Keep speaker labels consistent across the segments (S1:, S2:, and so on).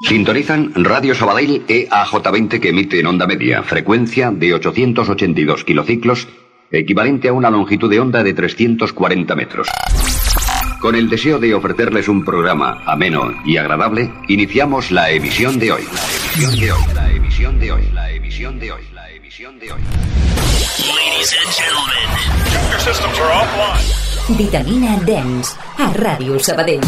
S1: Sintonizan Radio Sabadell EAJ20 que emite en onda media, frecuencia de 882 kilociclos, equivalente a una longitud de onda de 340 metros. Con el deseo de ofrecerles un programa ameno y agradable, iniciamos la emisión de hoy. La emisión de hoy, la emisión de hoy, la emisión de hoy, la emisión de hoy.
S2: Ladies and gentlemen, your systems are offline.
S3: Vitamina Dance a Ràdio Sabadell.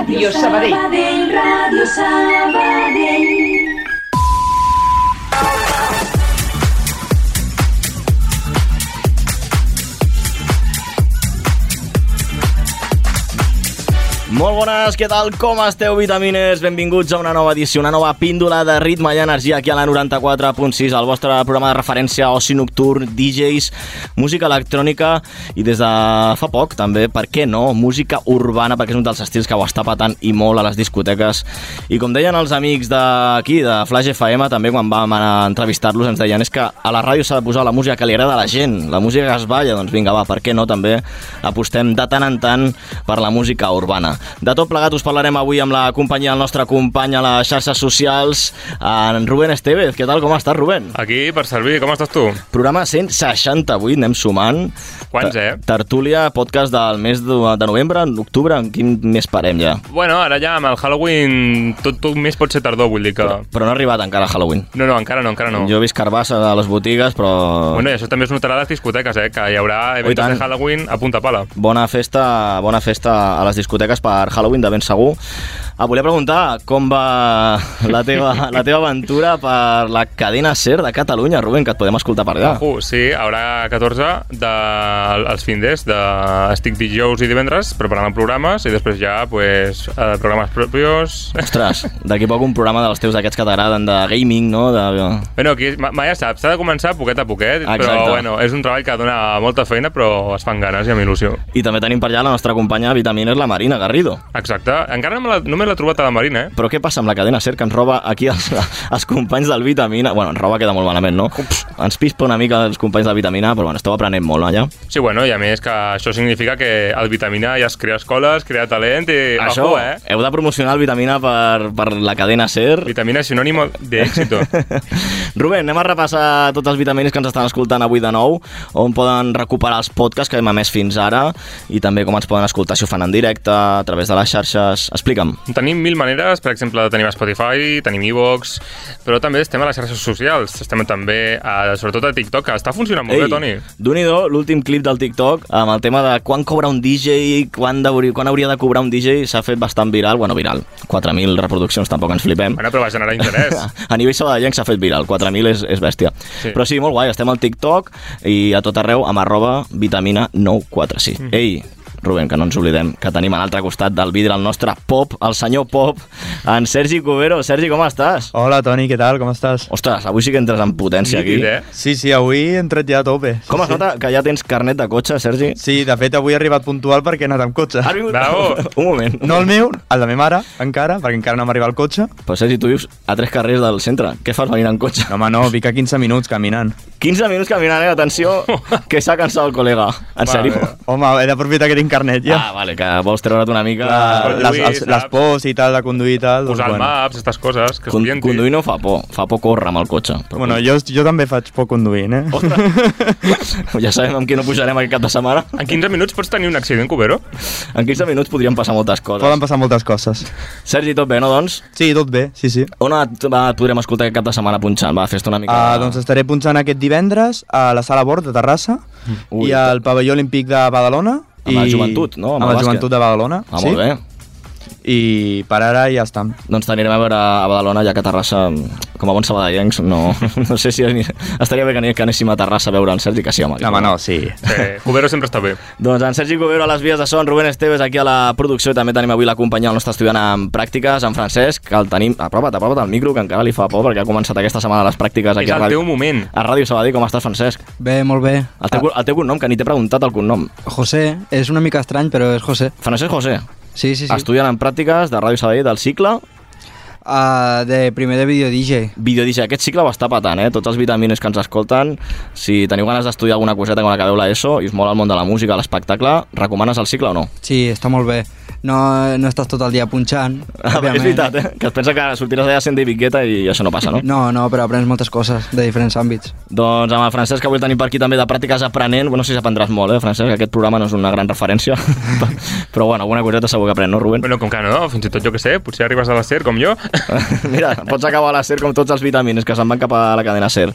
S4: Ràdio Sabadell.
S5: Ràdio Sabadell.
S6: Molt bones, què tal? Com esteu, vitamines? Benvinguts a una nova edició, una nova píndola de ritme i energia aquí a la 94.6, el vostre programa de referència a oci nocturn, DJs, música electrònica i des de fa poc també, per què no, música urbana, perquè és un dels estils que ho està patant i molt a les discoteques. I com deien els amics d'aquí, de Flash FM, també quan vam entrevistar-los ens deien és que a la ràdio s'ha de posar la música que li agrada a la gent, la música que es balla, doncs vinga, va, per què no també apostem de tant en tant per la música urbana. De tot plegat us parlarem avui amb la companyia del nostre company a les xarxes socials, en Rubén Estevez. Què tal, com estàs, Rubén?
S7: Aquí, per servir, com estàs tu?
S6: Programa 168, anem sumant.
S7: Quants, eh?
S6: Tertúlia, podcast del mes de, de novembre, en octubre, en quin mes parem ja?
S7: Bueno, ara ja amb el Halloween tot, tot més pot ser tardor, vull dir que...
S6: Però no ha arribat encara Halloween.
S7: No, no, encara no, encara no.
S6: Jo he vist carbassa a les botigues, però...
S7: Bueno, i això també es notarà a les discoteques, eh? Que hi haurà eventos de Halloween a punta pala.
S6: Bona festa, bona festa a les discoteques per Halloween, de ben segur. Ah, volia preguntar com va la teva, la teva aventura per la cadena SER de Catalunya, Rubén, que et podem escoltar per allà.
S7: Ojo, sí, haurà 14 de, els finders de estic dijous i divendres preparant programes i després ja, pues, eh, programes propios...
S6: Ostres, d'aquí poc un programa dels teus d'aquests que t'agraden, de gaming, no? De...
S7: Bueno, aquí, ma, ma ja saps, s'ha de començar poquet a poquet,
S6: Exacte.
S7: però bueno, és un treball que dona molta feina, però es fan ganes i amb il·lusió.
S6: I també tenim per allà la nostra companya Vitamines, la Marina Garrido.
S7: Exacte. Encara no me l'ha- no me l'he trobat a la Marina, eh?
S6: Però què passa amb la cadena SER que ens roba aquí els, els companys del Vitamina? Bueno, ens roba queda molt malament, no? Ens pispa una mica els companys del Vitamina, però bueno, esteu aprenent molt allà.
S7: Sí, bueno, i a més que això significa que el Vitamina ja es crea escoles, crea talent i...
S6: Això,
S7: Ojo, eh?
S6: heu de promocionar el Vitamina per, per la cadena SER.
S7: Vitamina és sinònim d'èxito.
S6: Rubén, anem a repassar tots els vitamines que ens estan escoltant avui de nou, on poden recuperar els podcasts que hem emès fins ara i també com ens poden escoltar si ho fan en directe, través de les xarxes. Explica'm.
S7: tenim mil maneres, per exemple, tenim Spotify, tenim iVox, però també estem a les xarxes socials. Estem també, a, sobretot a TikTok, que està funcionant molt bé, Toni.
S6: déu nhi l'últim clip del TikTok amb el tema de quan cobra un DJ, quan, hauria, quan hauria de cobrar un DJ, s'ha fet bastant viral, bueno, viral, 4.000 reproduccions, tampoc ens flipem.
S7: Bueno, però va generar interès.
S6: A nivell sabadellenc s'ha fet viral, 4.000 és, és bèstia.
S7: Sí.
S6: Però sí, molt guai, estem al TikTok i a tot arreu amb arroba vitamina 946.
S7: Mm.
S6: Ei, Rubén, que no ens oblidem que tenim a l'altre costat del vidre el nostre pop, el senyor pop, en Sergi Cubero. Sergi, com estàs?
S8: Hola, Toni, què tal? Com estàs?
S6: Ostres, avui sí que entres en potència aquí.
S7: Nítid, eh?
S8: Sí, sí, avui he entrat ja a tope. Sí,
S6: Com es
S8: sí.
S6: nota que ja tens carnet de cotxe, Sergi?
S8: Sí, de fet, avui he arribat puntual perquè he anat amb cotxe.
S6: Has vingut...
S7: Bravo.
S6: Un moment.
S8: No el meu, el de ma mare, encara, perquè encara no m'ha arribat el cotxe.
S6: Però Sergi, tu vius a tres carrers del centre. Què fas venint en cotxe?
S8: No, home, no, vic a 15 minuts caminant.
S6: 15 minuts caminant, eh? Atenció, que s'ha cansat el col·lega. En
S7: Va,
S6: sèrio?
S8: Home, he d'aprofitar que tinc carnet ja.
S6: Ah, vale, que vols treure't una mica...
S8: La, les, els, les pors i tal, de conduir i tal.
S7: Posar el
S8: bueno.
S7: maps, aquestes coses, que
S6: Con, conduir no fa por, fa por córrer amb el cotxe. Però
S8: Bueno, jo, jo també faig por conduint, eh?
S6: ja sabem amb qui no pujarem aquest cap de setmana.
S7: En 15 minuts pots tenir un accident, Cubero?
S6: En 15 minuts podrien passar moltes coses.
S8: Poden passar moltes coses.
S6: Sergi, tot bé, no, doncs?
S8: Sí, tot bé, sí, sí.
S6: On et, va, et podrem escoltar aquest cap de setmana punxant? Va, fes-te una mica...
S8: Uh, doncs estaré punxant aquest divendres a la Sala Bord de Terrassa
S6: Ui,
S8: i al pavelló olímpic de Badalona.
S6: Amb la joventut, no? Amb
S8: Amb, la
S6: bàsquet.
S8: joventut de Badalona,
S6: Ah,
S8: sí.
S6: molt bé.
S8: I per ara ja estem.
S6: Doncs t'anirem a veure a Badalona, ja que a Terrassa, com a bons sabadellencs, no, no sé si ani- estaria bé que, que anéssim a Terrassa a veure en Sergi, que sí, home.
S8: No, home, no, sí.
S7: Sí, Cubero sempre està bé.
S6: Doncs en Sergi Cubero a les vies de son, Rubén Esteves aquí a la producció i també tenim avui la companyia del nostre estudiant en pràctiques, en Francesc, que el tenim... Apropa't, apropa't al micro, que encara li fa por perquè ha començat aquesta setmana les pràctiques aquí
S7: És
S6: a
S7: el
S6: Ràdio,
S7: teu moment.
S6: a Ràdio Sabadell. Com estàs, Francesc?
S9: Bé, molt bé.
S6: El teu, el teu cognom, que ni t'he preguntat el cognom.
S9: Ah, José, és una mica estrany, però és José.
S6: Francesc José,
S9: Sí, sí, sí.
S6: estudiant en pràctiques de Ràdio Sabadell del cicle
S9: Uh, de primer de vídeo DJ.
S6: Vídeo DJ. Aquest cicle ho està patant, eh? Tots els vitamines que ens escolten, si teniu ganes d'estudiar alguna coseta quan acabeu l'ESO i us mola el món de la música, l'espectacle, recomanes el cicle o no?
S9: Sí, està molt bé. No, no estàs tot el dia punxant.
S6: Ah, és veritat, eh? que es pensa que sortiràs allà sent David Guetta i això no passa, no?
S9: No, no, però aprens moltes coses de diferents àmbits.
S6: Doncs amb el Francesc, que avui el tenim per aquí també de pràctiques aprenent, bueno, no sé si aprendràs molt, eh, Francesc, aquest programa no és una gran referència, però bueno, alguna coseta segur que aprèn, no, Rubén?
S7: Bueno, com que no, fins i tot jo que sé, potser arribes a la SER com jo.
S6: Mira, pots acabar a la SER com tots els vitamines que se'n van cap a la cadena SER.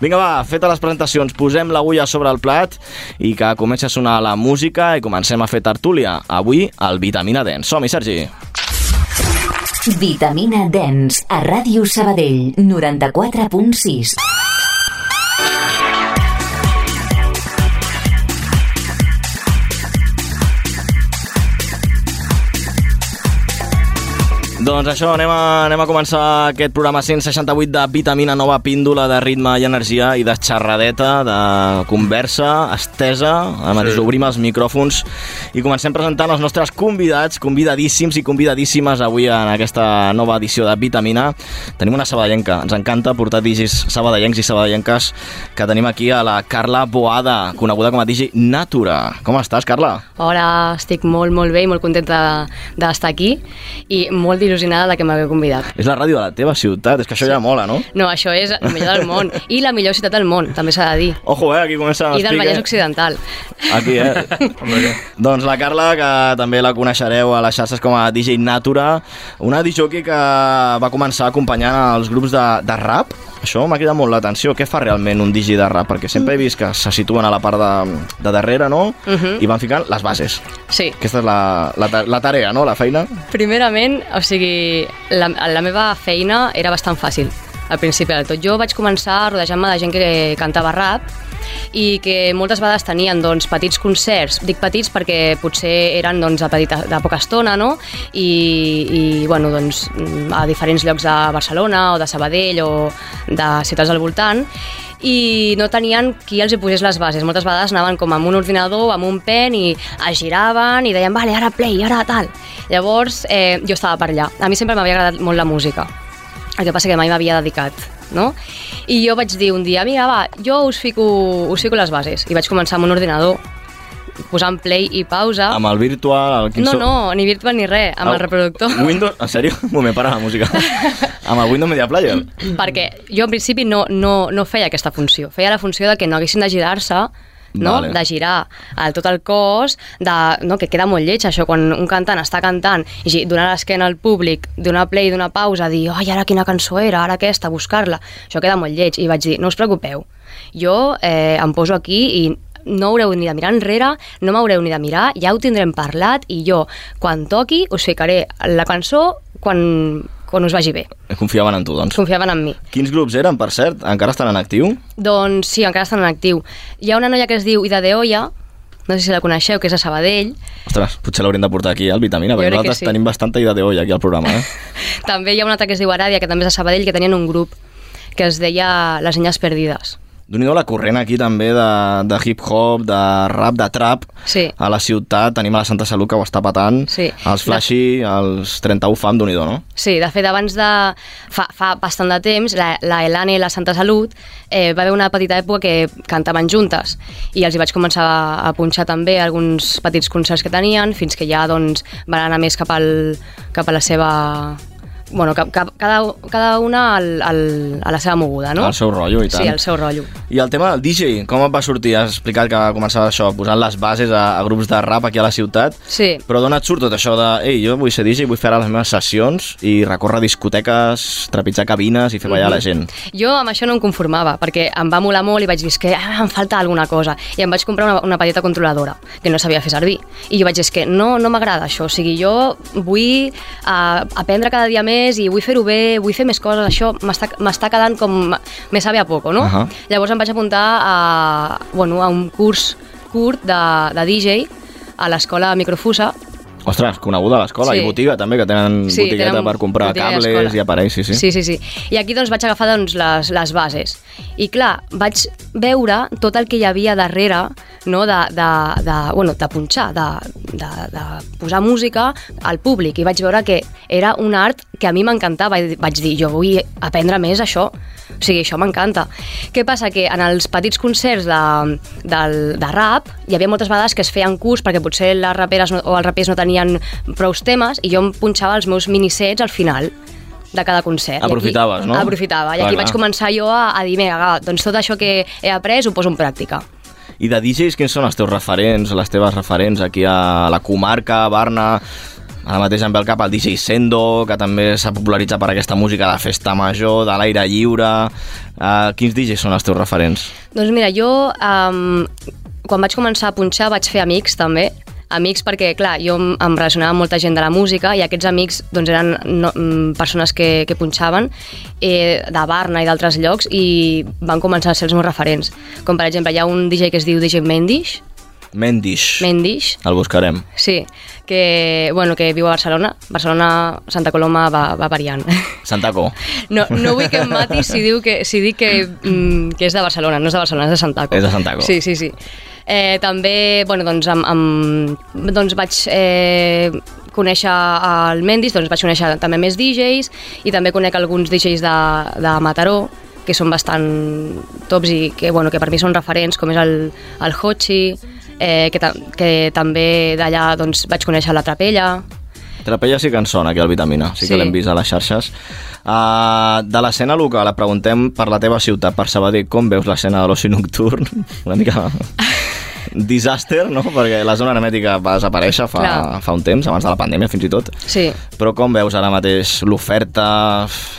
S6: Vinga, va, fetes les presentacions, posem l'agulla sobre el plat i que comenci a sonar la música i comencem a fer tertúlia. Avui, el Vitamina Dance. Som-hi, Sergi.
S3: Vitamina Dance a Ràdio Sabadell 94.6.
S6: Doncs això, anem a, anem a començar aquest programa 168 de vitamina nova píndola de ritme i energia i de xerradeta, de conversa estesa. Ara mateix
S7: Sí.
S6: obrim els micròfons i comencem presentant els nostres convidats, convidadíssims i convidadíssimes avui en aquesta nova edició de Vitamina. Tenim una sabadellenca, ens encanta portar digis sabadellencs i sabadellenques que tenim aquí a la Carla Boada, coneguda com a digi Natura. Com estàs, Carla?
S10: Hola, estic molt, molt bé i molt contenta d'estar aquí i molt il·lusionada de que m'hagueu convidat.
S6: És la ràdio de la teva ciutat, és que això ja mola, no?
S10: No, això és el millor del món i la millor ciutat del món, també s'ha de dir.
S6: Ojo, eh, aquí comença
S10: I del. Vallès Occidental.
S6: Aquí, eh? doncs la Carla, que també la coneixereu a les xarxes com a DJ Natura, una disjockey que va començar acompanyant els grups de, de rap. Això m'ha cridat molt l'atenció. Què fa realment un DJ de rap? Perquè sempre he vist que se situen a la part de, de darrere, no?
S10: Mhm.
S6: I van ficant les bases.
S10: Sí.
S6: Aquesta és la, la, la tarea, no? La feina.
S10: Primerament, o sigui, la, la meva feina era bastant fàcil al principi del tot. Jo vaig començar rodejant-me de gent que cantava rap i que moltes vegades tenien doncs, petits concerts, dic petits perquè potser eren doncs, de, petita, de poca estona, no? I, i bueno, doncs, a diferents llocs de Barcelona o de Sabadell o de ciutats al voltant i no tenien qui els hi posés les bases. Moltes vegades anaven com amb un ordinador, amb un pen i es giraven i deien, vale, ara play, ara tal. Llavors, eh, jo estava per allà. A mi sempre m'havia agradat molt la música. El que passa que mai m'havia dedicat, no? I jo vaig dir un dia, mira, va, jo us fico, us fico les bases. I vaig començar amb un ordinador, posant play i pausa.
S6: Amb el virtual... El
S10: No, no, ni virtual ni res, amb el reproductor.
S6: Windows... En sèrio? Un moment, para la música. amb el Windows Media Player.
S10: perquè jo en principi no, no, no feia aquesta funció, feia la funció de que no haguessin de girar-se no?
S6: Vale.
S10: de girar el, tot el cos, de, no? que queda molt lleig això, quan un cantant està cantant i donar l'esquena al públic, donar play, donar pausa, dir, ai, ara quina cançó era, ara aquesta, buscar-la, això queda molt lleig. I vaig dir, no us preocupeu, jo eh, em poso aquí i no haureu ni de mirar enrere, no m'haureu ni de mirar, ja ho tindrem parlat i jo, quan toqui, us ficaré la cançó quan, quan us vagi bé.
S6: Confiaven en tu, doncs.
S10: Confiaven en mi.
S6: Quins grups eren, per cert? Encara estan en actiu?
S10: Doncs sí, encara estan en actiu. Hi ha una noia que es diu Ida de Olla, no sé si la coneixeu, que és de Sabadell.
S6: Ostres, potser l'haurem de portar aquí, al Vitamina,
S10: Jo
S6: perquè nosaltres
S10: sí.
S6: tenim bastanta idea de olla aquí al programa, eh?
S10: També hi ha una altra que es diu Aràdia, que també és de Sabadell, que tenien un grup que es deia Les Senyes Perdides.
S6: Déu nhi la corrent aquí també de, de hip-hop, de rap, de trap.
S10: Sí.
S6: A la ciutat tenim a la Santa Salut que ho està patant.
S10: Sí.
S6: Els Flashy, els 31 fam, déu nhi no?
S10: Sí, de fet, abans de... Fa, fa bastant de temps, la, la Elane i la Santa Salut eh, va haver una petita època que cantaven juntes i els hi vaig començar a, a punxar també alguns petits concerts que tenien fins que ja doncs, van anar més cap, al, cap a la seva... Bueno, cada, cada una al, al, a la seva moguda, no?
S6: Al seu rotllo, i tant.
S10: Sí, al seu rotllo.
S6: I el tema del DJ, com et va sortir? Has explicat que començava això, posant les bases a, a grups de rap aquí a la ciutat.
S10: Sí.
S6: Però d'on et surt tot això de, ei, jo vull ser DJ, vull fer ara les meves sessions i recórrer discoteques, trepitjar cabines i fer ballar la gent.
S10: Jo amb això no em conformava, perquè em va molar molt i vaig dir "És que ah, em falta alguna cosa. I em vaig comprar una, una petita controladora, que no sabia fer servir. I jo vaig dir, que no, no m'agrada això, o sigui, jo vull uh, aprendre cada dia més i vull fer-ho bé, vull fer més coses, això m'està quedant com... me sabe a poco, no?
S6: Ahà.
S10: Llavors em vaig apuntar a, bueno, a un curs curt de, de DJ a l'escola Microfusa,
S6: Ostres, coneguda a l'escola
S10: Sí.
S6: i botiga també, que tenen
S10: Sí,
S6: botigueta
S10: tenen
S6: per comprar cables i aparells, sí, sí.
S10: Sí, sí, sí. I aquí doncs vaig agafar doncs, les, les bases. I clar, vaig veure tot el que hi havia darrere no? de, de, de, bueno, de punxar, de, de, de posar música al públic. I vaig veure que era un art que a mi m'encantava i vaig dir, jo vull aprendre més això. O sigui, això m'encanta. Què passa? Que en els petits concerts de, de, de rap hi havia moltes vegades que es feien curs perquè potser les raperes no, o els rapers no tenien prous temes i jo em punxava els meus minisets al final de cada concert. I aquí-
S6: Aprofitaves, no?
S10: Aprofitava. I
S6: Clar,
S10: aquí
S6: clar.
S10: vaig començar jo a, a dir, vinga, doncs tot això que he après ho poso en pràctica.
S6: I de DJs, quins són els teus referents, les teves referents aquí a la comarca, a Barna? Ara mateix em ve al cap el DJ Sendo, que també s'ha popularitzat per aquesta música de festa major, de l'aire lliure. Uh, quins DJs són els teus referents?
S10: Doncs mira, jo um, quan vaig començar a punxar vaig fer amics també, amics perquè, clar, jo em relacionava amb molta gent de la música i aquests amics doncs, eren no, mm, persones que, que punxaven eh, de Barna i d'altres llocs i van començar a ser els meus referents. Com per exemple, hi ha un DJ que es diu DJ Mendish,
S6: Mendish.
S10: Mendish,
S6: El buscarem.
S10: sí, que, bueno, que viu a Barcelona. Barcelona, Santa Coloma va, va variant.
S6: Santaco.
S10: No, no vull que em mati si, diu que, si dic que, mm, que és de Barcelona, no és de Barcelona, és de Santaco.
S6: És de Santaco.
S10: Sí, sí, sí. Eh, també, bueno, doncs, amb, amb, doncs vaig eh, conèixer el Mendis, doncs vaig conèixer també més DJs i també conec alguns DJs de, de Mataró que són bastant tops i que, bueno, que per mi són referents, com és el, el Hochi, eh, que, ta que també d'allà doncs, vaig conèixer la Trapella,
S6: Trapella sí que en sona, aquí al Vitamina. Sí,
S10: Sí.
S6: que l'hem vist a les xarxes. Uh, de l'escena local, et preguntem per la teva ciutat, per Sabadell, com veus l'escena de l'oci nocturn? Una mica disaster, no? Perquè la zona hermètica va desaparèixer fa,
S10: Clar.
S6: fa un temps, abans de la pandèmia fins i tot.
S10: Sí.
S6: Però com veus ara mateix l'oferta,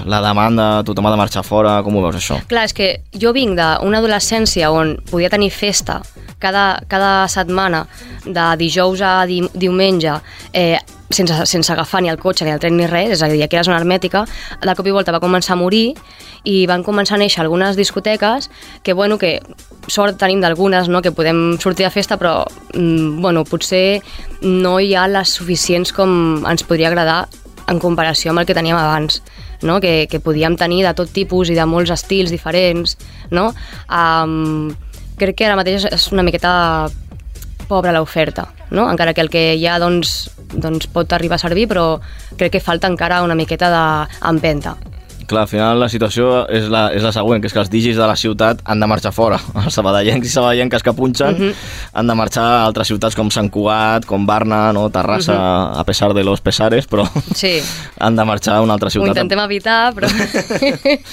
S6: la demanda, tothom ha de marxar fora, com ho veus això?
S10: Clar, és que jo vinc d'una adolescència on podia tenir festa cada, cada setmana, de dijous a di, diumenge, eh, sense, sense agafar ni el cotxe, ni el tren, ni res, és a dir, aquí a la zona hermètica, de cop i volta va començar a morir i van començar a néixer algunes discoteques que, bueno, que sort tenim d'algunes, no?, que podem sortir de festa, però, mm, bueno, potser no hi ha les suficients com ens podria agradar en comparació amb el que teníem abans, no? que, que podíem tenir de tot tipus i de molts estils diferents. No? Um, crec que ara mateix és- una miqueta pobra l'oferta, no? encara que el que hi ha doncs, doncs pot arribar a servir, però crec que falta encara una miqueta d'empenta.
S6: Clar, al final la situació és la, és la següent, que és que els DJs de la ciutat han de marxar fora. Els sabadellencs i sabadellenques que punxen
S10: Mhm.
S6: han de marxar a altres ciutats com Sant Cugat, com Barna, no? Terrassa,
S10: Mhm.
S6: a pesar de los pesares, però
S10: Sí,
S6: han de marxar a una altra
S10: ho
S6: ciutat.
S10: intentem evitar, però...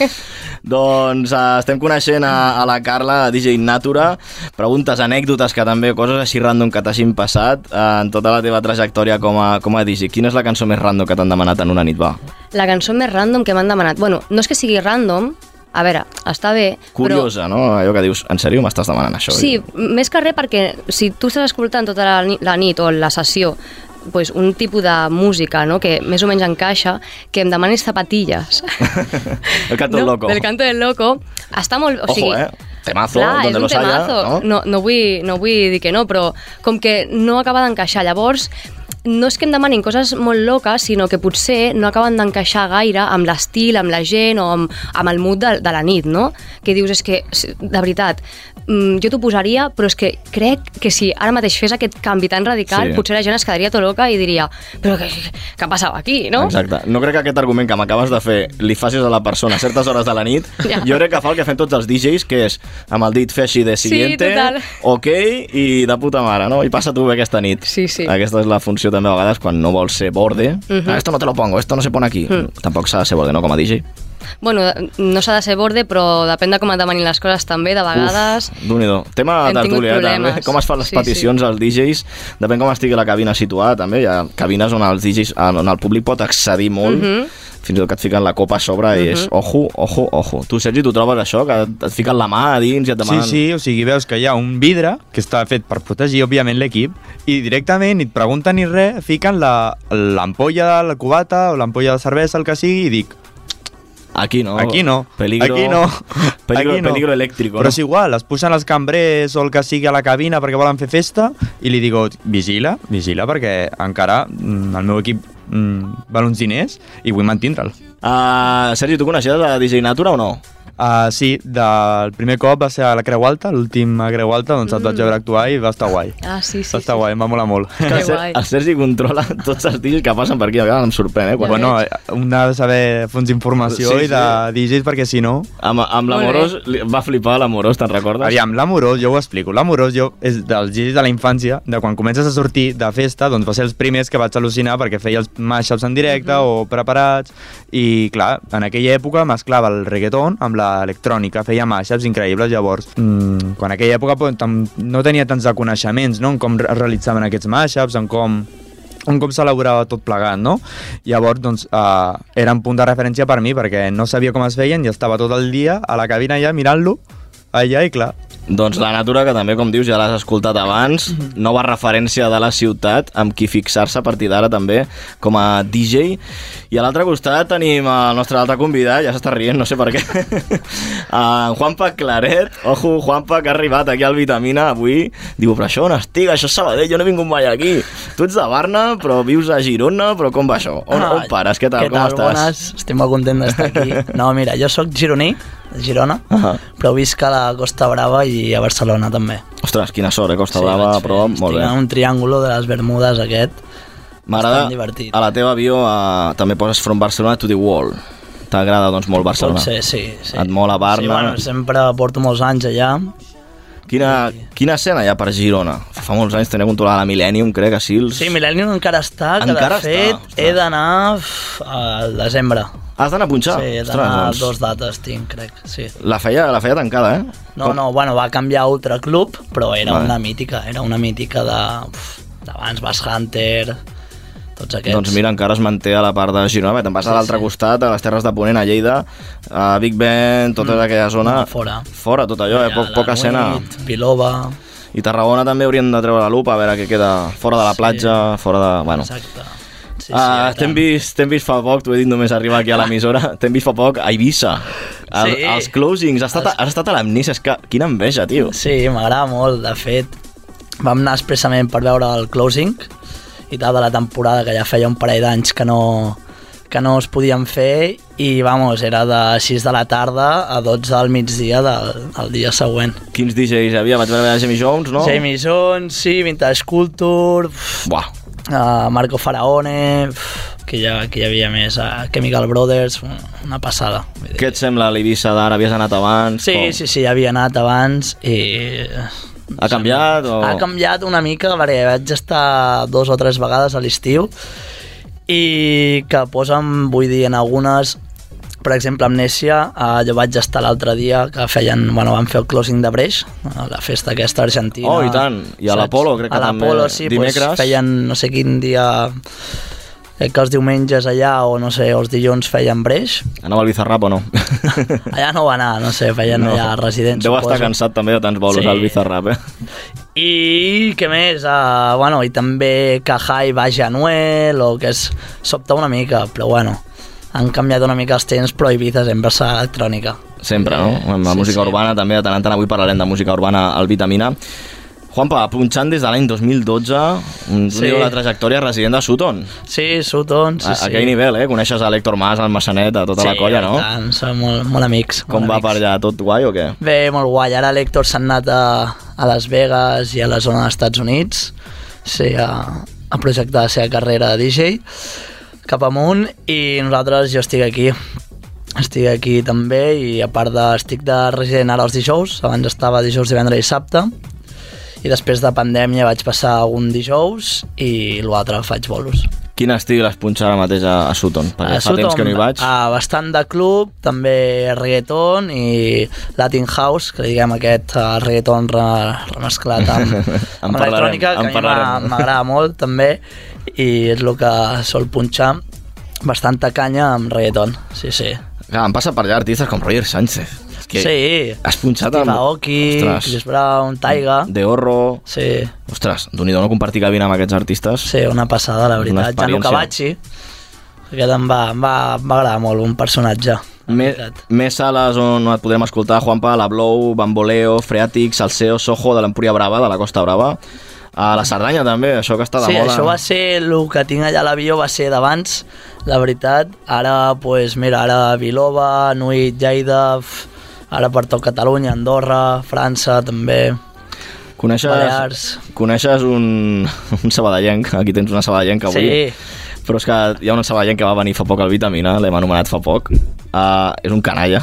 S6: Doncs uh, estem coneixent a, a la Carla, a DJ Natura, preguntes, anècdotes que també, coses així random que t'hagin passat uh, en tota la teva trajectòria com a, com a DJ. Quina és la cançó més random que t'han demanat en una nit, va?
S10: La cançó més random que m'han demanat... Bueno, no és que sigui random, a veure, està bé,
S6: Curiosa, no? Allò que dius, en sèrio m'estàs demanant això?
S10: Sí, més que res perquè si tu estàs escoltant tota la, ni- la nit o la sessió pues, un tipus de música no? que més o menys encaixa, que em demanis zapatilles.
S6: El canto del loco.
S10: Del canto del loco. Està molt... O
S6: Ojo,
S10: sigui,
S6: eh? Temazo,
S10: Clar,
S6: donde los haya,
S10: temazo.
S6: no?
S10: No, no, vull, no vull dir que no, però com que no acaba d'encaixar. Llavors, no és que em demanin coses molt loques, sinó que potser no acaben d'encaixar gaire amb l'estil, amb la gent o amb, amb el mood de, de la nit, no? Que dius, és que, de veritat, jo t'ho posaria, però és que crec que si ara mateix fes aquest canvi tan radical,
S6: Sí.
S10: potser la gent es quedaria tot loca i diria, però què, què passava aquí, no?
S6: Exacte. No crec que aquest argument que m'acabes de fer li facis a la persona a certes hores de la nit.
S10: Ja.
S6: Jo crec que fa el que fem tots els DJs, que és amb el dit fer així de siguiente,
S10: total.
S6: ok, i de puta mare, no? I passa tu bé aquesta nit.
S10: Sí, sí.
S6: Aquesta és la funció també a vegades quan no vols ser borde.
S10: Mhm.
S6: ah, esto no te lo pongo, esto no se pone aquí.
S10: Mm.
S6: Tampoc s'ha de ser borde, no? Com a DJ.
S10: Bueno, no s'ha de ser borde, però depèn de com et demanin les coses també, de vegades...
S6: déu nhi Tema tertúlia, eh, també. Com es fan les
S10: Sí,
S6: peticions als DJs, depèn com estigui la cabina situada, també. Hi ha cabines on els DJs, on el públic pot accedir molt,
S10: Mhm.
S6: fins i tot que et fiquen la copa a sobre i és
S8: Mhm.
S6: ojo, ojo, ojo. Tu, Sergi, tu trobes això, que et fiquen la mà a dins i et
S8: Sí,
S6: demanen...
S8: sí, o sigui, veus que hi ha un vidre que està fet per protegir, òbviament, l'equip i directament ni et pregunten ni res, fiquen la- l'ampolla de la cubata o l'ampolla de cervesa, el que sigui, i dic,
S6: Aquí no.
S8: Aquí no.
S6: Peligro,
S8: Aquí no.
S6: Peligro,
S8: Aquí no.
S6: peligro elèctrico.
S8: Però
S6: no?
S8: és igual, es posen els cambrers o el que sigui a la cabina perquè volen fer festa i li digo, vigila, vigila perquè encara mm, el meu equip mm, val uns diners i vull mantindre'l.
S6: Uh, Sergi, tu coneixies a DJ Natura o no?
S8: Uh, sí, del primer cop va ser a la Creu Alta, l'últim a Creu Alta, doncs mm. et vaig veure actuar i va estar guai.
S10: Ah, sí, sí.
S8: va estar
S10: sí.
S8: guai, em va molar molt.
S6: Que el, Ser, el Sergi controla tots els DJs que passen per aquí, a vegades em sorprèn, eh? Quan,
S8: bueno, un ha de saber fons d'informació
S6: Sí,
S8: sí, i de DJs perquè si no...
S6: amb, amb l'Amorós, va flipar l'Amorós, te'n recordes?
S8: Aviam, l'amorós, jo ho explico. L'amorós jo és dels DJs de la infància, de quan comences a sortir de festa, doncs va ser els primers que vaig al·lucinar perquè feia els mashups en directe o preparats i clar, en aquella època mesclava el reggaeton amb l'electrònica, feia mashups increïbles, llavors mm, quan aquella època no tenia tants de coneixements no? en com es realitzaven aquests mashups, en com en com s'elaborava tot plegat, no? Llavors, doncs, uh, era un punt de referència per mi, perquè no sabia com es feien i estava tot el dia a la cabina ja mirant-lo, allà, i clar,
S6: Doncs la natura, que també, com dius, ja l'has escoltat abans, nova referència de la ciutat, amb qui fixar-se a partir d'ara també, com a DJ. I a l'altre costat tenim el nostre altre convidat, ja s'està rient, no sé per què, en Juanpa Claret. Ojo, Juanpa, que ha arribat aquí al Vitamina avui. Diu, però això on estic? Això és Sabadell, jo no he vingut mai aquí. Tu ets de Barna, però vius a Girona, però com va això? On, on pares? Què tal?
S11: Què
S6: com
S11: tal?
S6: estàs?
S11: Bones, estic molt content d'estar aquí. No, mira, jo sóc gironí, de Girona, uh
S6: Ahà.
S11: però visc a la Costa Brava i a Barcelona també.
S6: Ostres, quina sort, eh? Costa Brava,
S11: vaig fer-
S6: però molt
S11: estic
S6: bé.
S11: en un triàngulo de les Bermudes aquest.
S6: M'agrada, a la teva bio uh, també poses From Barcelona to the Wall. T'agrada, doncs, molt Barcelona.
S11: Pot ser, sí. sí.
S6: Et mola Barna.
S11: Sí, bueno, sempre porto molts anys allà.
S6: Quina, quina escena hi ha per Girona? Fa molts anys tenia controlada la Millennium, crec, a Sils.
S11: Sí, Millennium encara està, que
S6: Encara
S11: de fet
S6: està,
S11: he d'anar al desembre.
S6: Has d'anar a punxar?
S11: Sí, he d'anar
S6: doncs.
S11: dos dates tinc, crec, sí.
S6: La feia, la feia tancada, eh?
S11: No, no, bueno, va canviar a Ultra Club, però era
S6: Vale.
S11: una mítica, era una mítica de d'abans Bass Hunter, tots aquests.
S6: Doncs mira, encara es manté a la part de Girona. Te'n vas a
S11: Sí,
S6: l'altre
S11: sí.
S6: costat, a les Terres de Ponent, a Lleida, a Big Ben, tota aquella zona.
S11: Mm, fora.
S6: Fora, tot allò, eh? Poc, poca escena.
S11: Nuit, Vilova...
S6: I Tarragona també haurien de treure la lupa, a veure què queda fora de la platja, fora de... Bueno.
S11: Exacte. Sí,
S6: Ah,
S11: sí,
S6: T'hem vist, vist fa poc, t'ho he dit només arribar aquí a l'emissora, t'hem vist fa poc a Eivissa. El,
S11: Sí.
S6: Els closings, has estat, has estat a l'Amnis, és que quina enveja, tio.
S11: Sí, m'agrada molt, de fet. Vam anar expressament per veure el closing i tal de la temporada, que ja feia un parell d'anys que no, que no es podien fer i, vamos, era de 6 de la tarda a 12 del migdia del, del dia següent.
S6: Quins DJs hi havia? Vaig veure Jamie Jones, no?
S11: Jamie Jones, sí, Vintage Culture,
S6: Buah,
S11: uh, Marco Faraone, que, ja, que hi havia més, uh, Chemical Brothers, una- passada.
S6: Què et sembla l'Eivissa d'ara? Havies anat abans?
S11: Sí,
S6: Com?
S11: sí, sí, havia anat abans i...
S6: Ha canviat o...?
S11: Ha canviat una mica perquè vaig estar dos o tres vegades a l'estiu i que posen, vull dir, en algunes per exemple, Amnèsia, eh, jo vaig estar l'altre dia que feien, bueno, van fer el closing de Breix, a la festa aquesta argentina.
S6: Oh, i tant. I a l'Apolo, crec que
S11: a
S6: també,
S11: l'Apolo, sí,
S6: dimecres.
S11: Pues, feien no sé quin dia crec que els diumenges allà o no sé, els dilluns feien Breix
S6: Anava al Bizarrap o no?
S11: allà no va anar, no sé, feien no. allà residents
S6: Deu estar cansat també de tants bolos
S11: Sí.
S6: al Bizarrap, eh?
S11: I què més? Uh, bueno, i també Cajai Baix Anuel, o que és... sobta una mica, però bueno, han canviat una mica els temps, però Ibiza sempre serà electrònica.
S6: Sempre, no? Amb la
S11: Sí,
S6: música
S11: sí.
S6: urbana també, de tant en tant avui parlarem de música urbana al Vitamina. Juanpa, punxant des de l'any 2012, un
S11: Sí.
S6: sí. la trajectòria resident de Sutton.
S11: Sí, Sutton, sí,
S6: a,
S11: sí.
S6: a aquell nivell, eh? Coneixes a l'Hèctor Mas, al Massanet, a tota
S11: sí,
S6: la colla, no?
S11: i tant, som molt, molt amics.
S6: Com
S11: molt
S6: va
S11: amics.
S6: per allà? Tot guai o què?
S11: Bé, molt guai. Ara l'Hèctor s'ha anat a, a Las Vegas i a la zona dels Estats Units sí, a, a projectar la seva carrera de DJ cap amunt i nosaltres, jo estic aquí. Estic aquí també i a part de, estic de resident ara els dijous abans estava dijous, divendres i dissabte i després de pandèmia vaig passar un dijous i l'altre faig bolos
S6: Quin estil es punxa ara mateix a, a Sutton? Perquè
S11: a
S6: fa temps que no hi vaig.
S11: Ah, bastant de club, també reggaeton i Latin House, que diguem aquest uh, reggaeton re, remesclat amb,
S6: En
S11: amb electrònica,
S6: en
S11: que a mi m'agrada molt també i és el que sol punxar bastanta canya amb reggaeton, sí, sí.
S6: Clar, em passa per allà artistes com Roger Sánchez. Que
S11: sí,
S6: has punxat amb...
S11: Aoki,
S6: Ostres.
S11: Chris Brown, Taiga,
S6: De Horro...
S11: sí,
S6: Ostres, d'un no compartir cabina amb aquests artistes.
S11: sí, una passada, la veritat.
S6: Experiència.
S11: Bacci, aquest em va, em va, em va agradar molt, un personatge. veritat.
S6: més sales on et podrem escoltar, Juanpa, la Blow, Bamboleo, Freatic, Salseo, Soho, de l'Empúria Brava, de la Costa Brava. A la Cerdanya també, això que està de
S11: Sí,
S6: moda.
S11: això va ser, el que tinc allà a l'avió va ser d'abans, la veritat. Ara, pues, mira, ara Vilova, Nuit, Lleida, ara per tot Catalunya, Andorra, França també,
S6: Coneixes,
S11: Balears.
S6: coneixes un, un sabadellenc, aquí tens una sabadellenca avui.
S11: Sí.
S6: Però és que hi ha un sabadellenc que va venir fa poc al Vitamina, l'hem anomenat fa poc. Uh, és un canalla.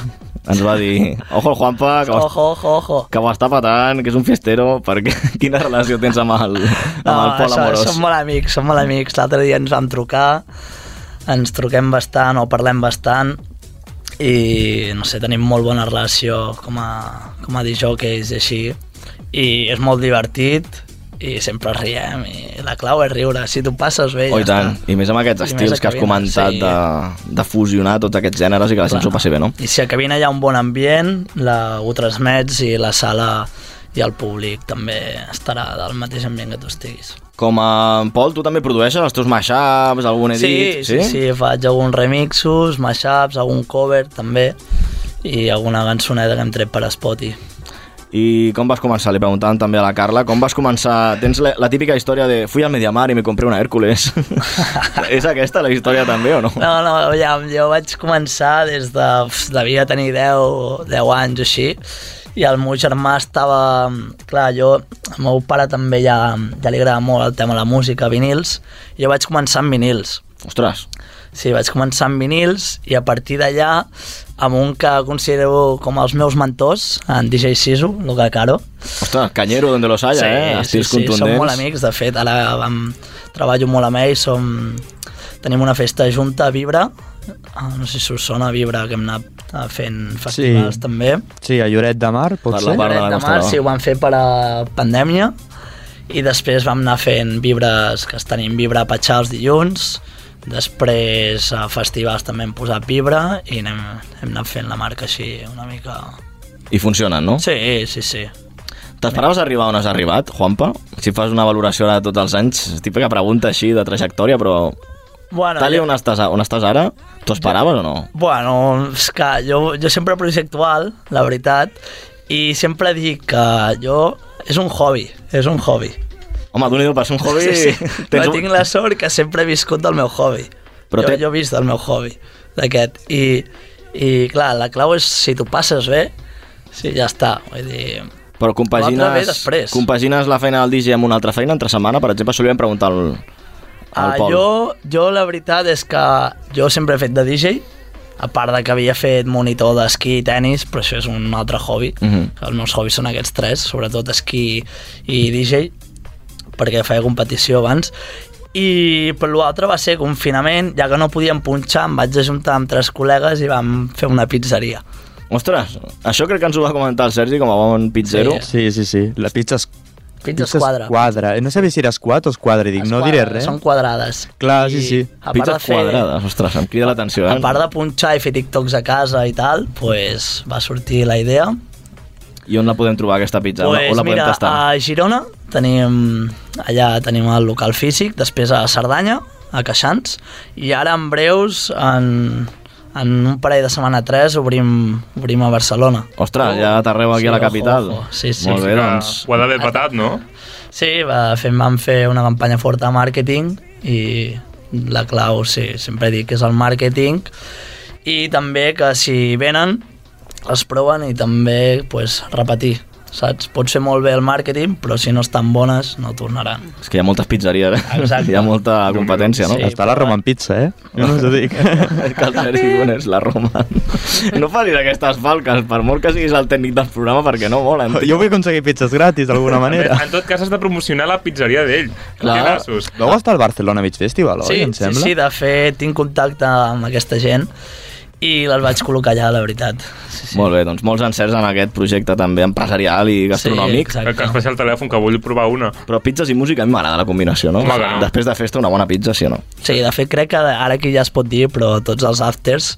S6: Ens va dir, ojo el Juanpa, que,
S11: Ojo, ojo, ojo.
S6: que ho està patant, que és un fiestero, perquè quina relació tens amb el, amb el Pol
S11: som,
S6: Amorós?
S11: som molt amics, som molt amics. L'altre dia ens vam trucar, ens truquem bastant o parlem bastant i no sé, tenim molt bona relació com a, com a disjockeys i així i és molt divertit i sempre riem i la clau és riure, si tu passes bé
S6: Oh,
S11: ja
S6: i tant,
S11: està.
S6: i més amb aquests
S11: I
S6: estils que has comentat
S11: sí.
S6: de, de fusionar tots aquests gèneres i que la gent s'ho passi bé, no?
S11: I si a cabina hi ha un bon ambient, la, ho transmets i la sala i el públic també estarà del mateix ambient que tu estiguis.
S6: Com a Pol, tu també produeixes els teus mashups, algun
S11: Sí,
S6: edit?
S11: sí, sí, faig alguns remixos, mashups, algun cover també i alguna cançoneta que hem tret per Spotify.
S6: I com vas començar? Li preguntàvem també a la Carla. Com vas començar? Tens la, la típica història de fui al Mediamar i me compré una Hércules. És aquesta la història també o no?
S11: No, no, ja, jo vaig començar des de... pf, devia tenir 10, 10 anys o així, i el meu germà estava... Clar, jo, el meu pare també ja, ja li agrada molt el tema de la música, vinils, i jo vaig començar amb vinils.
S6: Ostres.
S11: Sí, vaig començar amb vinils i a partir d'allà amb un que considero com els meus mentors, en DJ Sisu, Luca Caro.
S6: Ostres, Cañero, donde los haya, eh? Estils
S11: sí, sí,
S6: contundents.
S11: som molt amics, de fet, ara vam, treballo molt amb ell, som, tenim una festa junta a Vibra, no sé si us sona Vibra, que hem anat eh, fent festivals
S8: Sí.
S11: també.
S8: Sí, a Lloret de Mar, pot
S6: Per
S8: ser?
S6: la part de la
S11: de Mar, sí, ho vam fer per a pandèmia i després vam anar fent vibres que tenim vibra a Patxar els dilluns després a festivals també hem posat vibra i anem, hem anat fent la marca així una mica...
S6: I funcionen, no?
S11: Sí, sí, sí.
S6: T'esperaves arribar on has arribat, Juanpa? Si fas una valoració ara de tots els anys, típica pregunta així de trajectòria, però
S11: Bueno,
S6: tal i
S11: jo-
S6: on estàs, on estàs ara, t'ho esperaves o no?
S11: Bueno, és que jo, jo sempre projectual, la veritat, i sempre dic que jo... És un hobby, és un hobby.
S6: Home, d'un per ser un hobby...
S11: Sí, sí.
S6: tens
S11: tinc la sort que sempre he viscut del meu hobby.
S6: Però
S11: jo,
S6: té-
S11: jo he vist del meu hobby, d'aquest. I, I, clar, la clau és si tu passes bé, sí, ja està. Vull dir,
S6: Però compagines, compagines la feina del DJ amb una altra feina entre setmana? Per exemple, això li vam preguntar al, al
S11: Ah,
S6: Pol.
S11: jo, jo la veritat és que jo sempre he fet de DJ, a part de que havia fet monitor d'esquí i tennis, però això és un altre hobby.
S6: Mhm.
S11: Els meus hobbies són aquests tres, sobretot esquí i DJ, perquè feia competició abans. I per l'altre va ser confinament, ja que no podíem punxar, em vaig ajuntar amb tres col·legues i vam fer una pizzeria.
S6: Ostres, això crec que ens ho va comentar el Sergi com a bon pizzero.
S8: Sí, sí, sí. La pizza es...
S11: Pizza esquadra.
S8: Quadra. No sabia si era squat o esquadra, i dic, no diré res.
S11: Són quadrades.
S8: Clar, sí, sí.
S11: a part
S6: Pizzas
S11: de fer-
S6: quadrades, ostres, em crida l'atenció, eh?
S11: A part de punxar i fer TikToks a casa i tal, pues, va sortir la idea.
S6: I on la podem trobar, aquesta pizza?
S11: Pues,
S6: on la podem
S11: mira,
S6: tastar?
S11: a Girona tenim, allà tenim el local físic, després a Cerdanya, a Queixans, i ara en breus, en, en un parell de setmana 3, obrim, obrim a Barcelona.
S6: Ostres, ja t'arreu aquí
S11: Sí,
S6: a la
S11: ojo,
S6: capital.
S11: ojo. Sí, sí.
S6: Molt bé, doncs...
S7: Ho ha d'haver patat, no?
S11: Sí, va, fem, vam fer una campanya forta de màrqueting i la clau, sí, sempre dic que és el màrqueting i també que si venen es proven i també pues, repetir, saps? Pot ser molt bé el màrqueting, però si no estan bones no tornaran.
S6: És que hi ha moltes pizzeries, eh?
S11: Exacte.
S6: Hi ha molta competència, no?
S11: Sí,
S8: Està la Roman Pizza, eh? Jo no us ho dic.
S6: És que el Sergi Bones la Roman. No facis aquestes falques, per molt que siguis el tècnic del programa, perquè no molen.
S8: jo vull aconseguir pizzas gratis d'alguna manera.
S7: En tot cas, has de promocionar la pizzeria d'ell.
S6: Clar.
S8: Vau estar al Barcelona Beach Festival, oi?
S11: Sí, sí, sí, de fet tinc contacte amb aquesta gent i les vaig col·locar allà, la veritat. Sí, sí.
S6: Molt bé, doncs molts encerts en aquest projecte també empresarial i gastronòmic.
S11: Sí,
S7: Que es passi el telèfon, que vull provar una.
S6: Però pizzas i música a mi m'agrada la combinació, no?
S7: Home, no.
S6: Després de festa una bona pizza, sí o no?
S11: Sí, de fet crec que ara aquí ja es pot dir, però tots els afters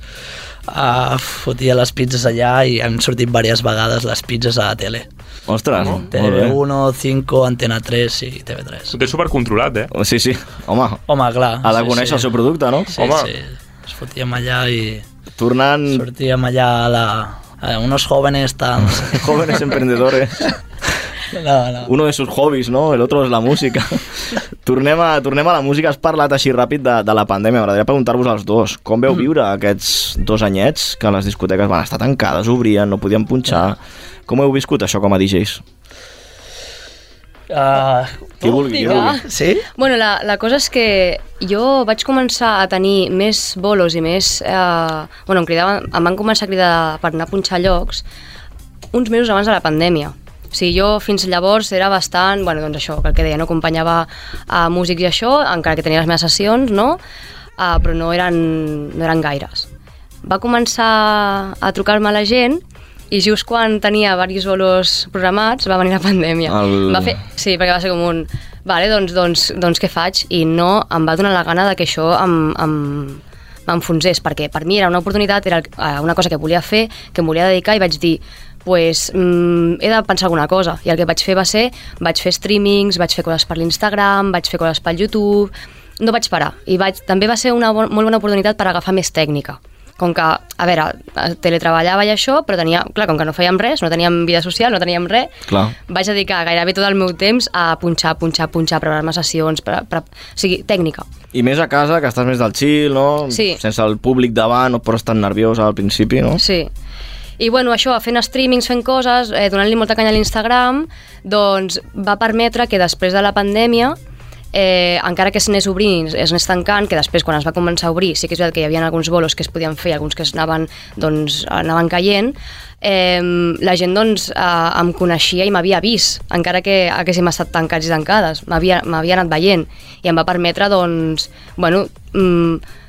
S11: uh, fotia les pizzas allà i han sortit diverses vegades les pizzas a la tele.
S6: Ostres, bé.
S11: TV1, 5, Antena 3 i TV3.
S7: Ho té supercontrolat, eh?
S6: Sí, sí, home,
S11: Home, clar.
S6: ha de
S11: sí,
S6: conèixer
S11: sí.
S6: el seu producte, no?
S11: Sí,
S6: home,
S11: sí. Es fotíem allà i
S6: tornant
S11: sortíem allà a la, a unos jóvenes tan...
S6: jóvenes emprendedores.
S11: No, no.
S6: Uno de sus hobbies, ¿no? El otro és la música. tornem, a, tornem a la música. Has parlat així ràpid de, de la pandèmia. M'agradaria preguntar-vos als dos. Com veu viure aquests dos anyets que les discoteques van estar tancades, obrien, no podien punxar? Com heu viscut això com a DJs?
S11: Uh,
S6: Qui vulgui, qui vulgui.
S11: Sí?
S10: Bueno, la, la cosa és que jo vaig començar a tenir més bolos i més... Eh, bueno, em, cridaven, em van començar a cridar per anar a punxar llocs uns mesos abans de la pandèmia. O sigui, jo fins llavors era bastant, bueno, doncs això, que el que deia, no acompanyava a músics i això, encara que tenia les meves sessions, no? Uh, però no eren, no eren gaires. Va començar a trucar-me la gent i just quan tenia diversos bolos programats va venir la pandèmia.
S6: El-
S10: Va fer, sí, perquè va ser com un... Vale, doncs, doncs, doncs què faig? I no em va donar la gana de que això em, em, m'enfonsés, perquè per mi era una oportunitat, era eh, una cosa que volia fer, que em volia dedicar i vaig dir pues, mm, he de pensar alguna cosa. I el que vaig fer va ser, vaig fer streamings, vaig fer coses per l'Instagram, vaig fer coses pel YouTube, no vaig parar. I vaig, també va ser una bon, molt bona oportunitat per agafar més tècnica. Com que, a veure, teletreballava i això, però tenia, clar, com que no fèiem res, no teníem vida social, no teníem res,
S6: Clar.
S10: vaig dedicar gairebé tot el meu temps a punxar, punxar, punxar, preparar-me sessions, pre, pre, o sigui, tècnica.
S6: I més a casa, que estàs més del chill, no?
S10: Sí.
S6: Sense el públic davant, no pots estar nerviós al principi, no?
S10: Sí. I bueno, això, fent streamings, fent coses, eh, donant-li molta canya a l'Instagram, doncs va permetre que després de la pandèmia eh, encara que s'anés obrint, es anés tancant, que després quan es va començar a obrir sí que és veritat que hi havia alguns bolos que es podien fer, alguns que es anaven, doncs, anaven caient, eh, la gent doncs, eh, em coneixia i m'havia vist, encara que haguéssim estat tancats i tancades, m'havia anat veient i em va permetre doncs, bueno, mm,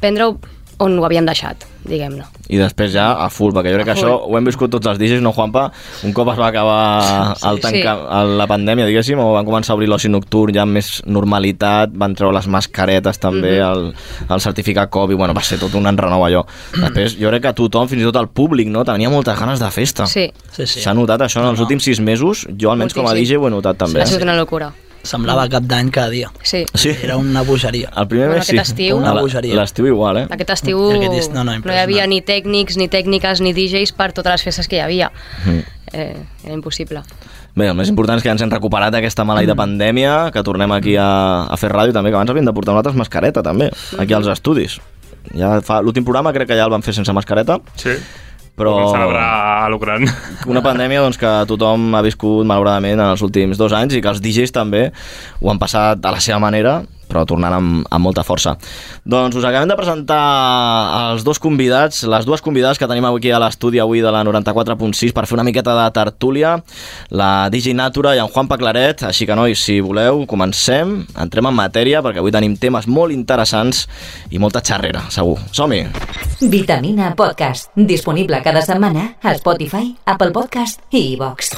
S10: prendre-ho on ho havíem deixat, diguem-ne.
S6: I després ja a full, perquè jo crec que
S10: full.
S6: això ho hem viscut tots els DJs, no, Juanpa? Un cop es va acabar el tanca, el, la pandèmia, diguéssim, o van començar a obrir l'oci nocturn ja amb més normalitat, van treure les mascaretes també,
S10: Mhm.
S6: el, el certificat Covid, bueno, va ser tot un enrenou allò. Després, jo crec que tothom, fins i tot el públic, no, tenia moltes ganes de festa.
S10: Sí.
S11: Sí, sí.
S6: S'ha notat això en els últims sis mesos, jo almenys com a. DJ ho he notat també.
S10: Ha sigut una locura.
S11: Semblava cap d'any cada dia.
S10: Sí.
S6: Sí.
S11: Era una bogeria.
S6: El primer
S10: Bueno,
S6: mes sí.
S10: estiu-
S11: Una bogeria.
S6: L'estiu igual, eh?
S10: Aquest estiu
S11: aquest est- no, no,
S10: no hi havia ni tècnics, ni tècniques, ni DJs per totes les festes que hi havia.
S6: Mm.
S10: Eh, era impossible.
S6: Bé, el més important és que ja ens hem recuperat d'aquesta maleïda pandèmia, que tornem aquí a, a fer ràdio també, que abans havíem de portar nosaltres mascareta també, aquí als estudis. Ja fa l'últim programa crec que ja el vam fer sense mascareta,
S7: Sí.
S6: Però
S7: celebrar a l'Ucran.
S6: una pandèmia doncs, que tothom ha viscut malauradament en els últims dos anys i que els DJs també ho han passat a la seva manera, però tornant amb, amb molta força. Doncs us acabem de presentar els dos convidats, les dues convidades que tenim aquí a l'estudi avui de la 94.6 per fer una miqueta de tertúlia, la DJ Natura i en Juan Paclaret, així que nois, si voleu, comencem, entrem en matèria perquè avui tenim temes molt interessants i molta xarrera, segur. Som-hi!
S3: Vitamina Podcast. Disponible cada setmana a Spotify, Apple Podcast i iVox.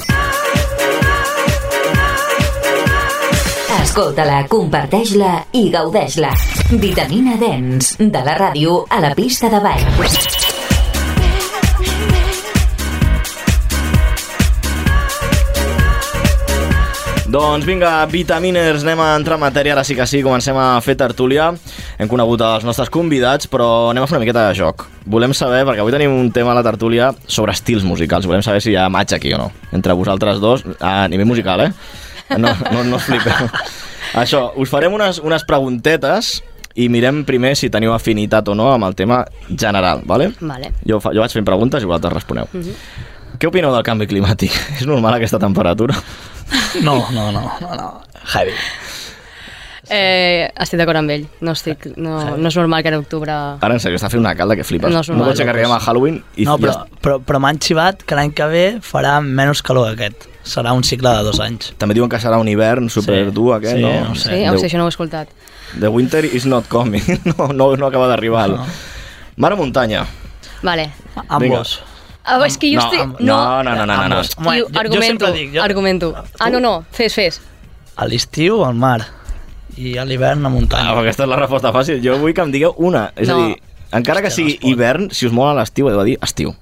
S3: Escolta-la, comparteix-la i gaudeix-la. Vitamina Dens, de la ràdio a la pista de ball.
S6: Doncs vinga, vitaminers, anem a entrar en matèria, ara sí que sí, comencem a fer tertúlia. Hem conegut els nostres convidats, però anem a fer una miqueta de joc. Volem saber, perquè avui tenim un tema a la tertúlia sobre estils musicals, volem saber si hi ha match aquí o no, entre vosaltres dos, a nivell musical, eh? No, no, no us flipeu. Això, us farem unes, unes preguntetes i mirem primer si teniu afinitat o no amb el tema general, vale?
S10: Vale.
S6: Jo, fa, jo vaig fent preguntes i vosaltres responeu.
S10: Mhm.
S6: Què opineu del canvi climàtic? És normal aquesta temperatura?
S11: No, no, no, no, no. Heavy.
S10: Eh, estic d'acord amb ell. No, estic, no, no és normal que en octubre...
S6: Ara, en sèrio, està fent una calda que flipes.
S10: No
S6: No, no pot ser que arribem a Halloween i
S11: No, però,
S6: ja...
S11: però, però m'han xivat que l'any que ve farà menys calor que aquest. Serà un cicle de dos anys.
S6: També diuen que serà un hivern super
S11: Sí,
S6: dur aquest,
S11: sí,
S6: no?
S11: no sé.
S10: Sí, o sigui, això no ho he escoltat.
S6: The winter is not coming. No, no, no acaba d'arribar.
S11: No.
S6: Mar o muntanya?
S10: Vale.
S11: Ambos.
S10: Ah, és que jo
S6: No,
S10: estic...
S6: amb- no, no, no, no, no, no.
S10: Tio,
S11: jo- jo
S10: argumento,
S11: sempre dic, jo-
S10: argumento. Ah, no, no, fes, fes.
S11: A l'estiu, al mar. I a l'hivern, a
S6: Ah,
S11: muntanya.
S6: però aquesta és la resposta fàcil. Jo vull que em digueu una. És
S10: No.
S6: a dir, encara que sigui
S11: no
S6: hivern, si us mola l'estiu, heu de dir estiu.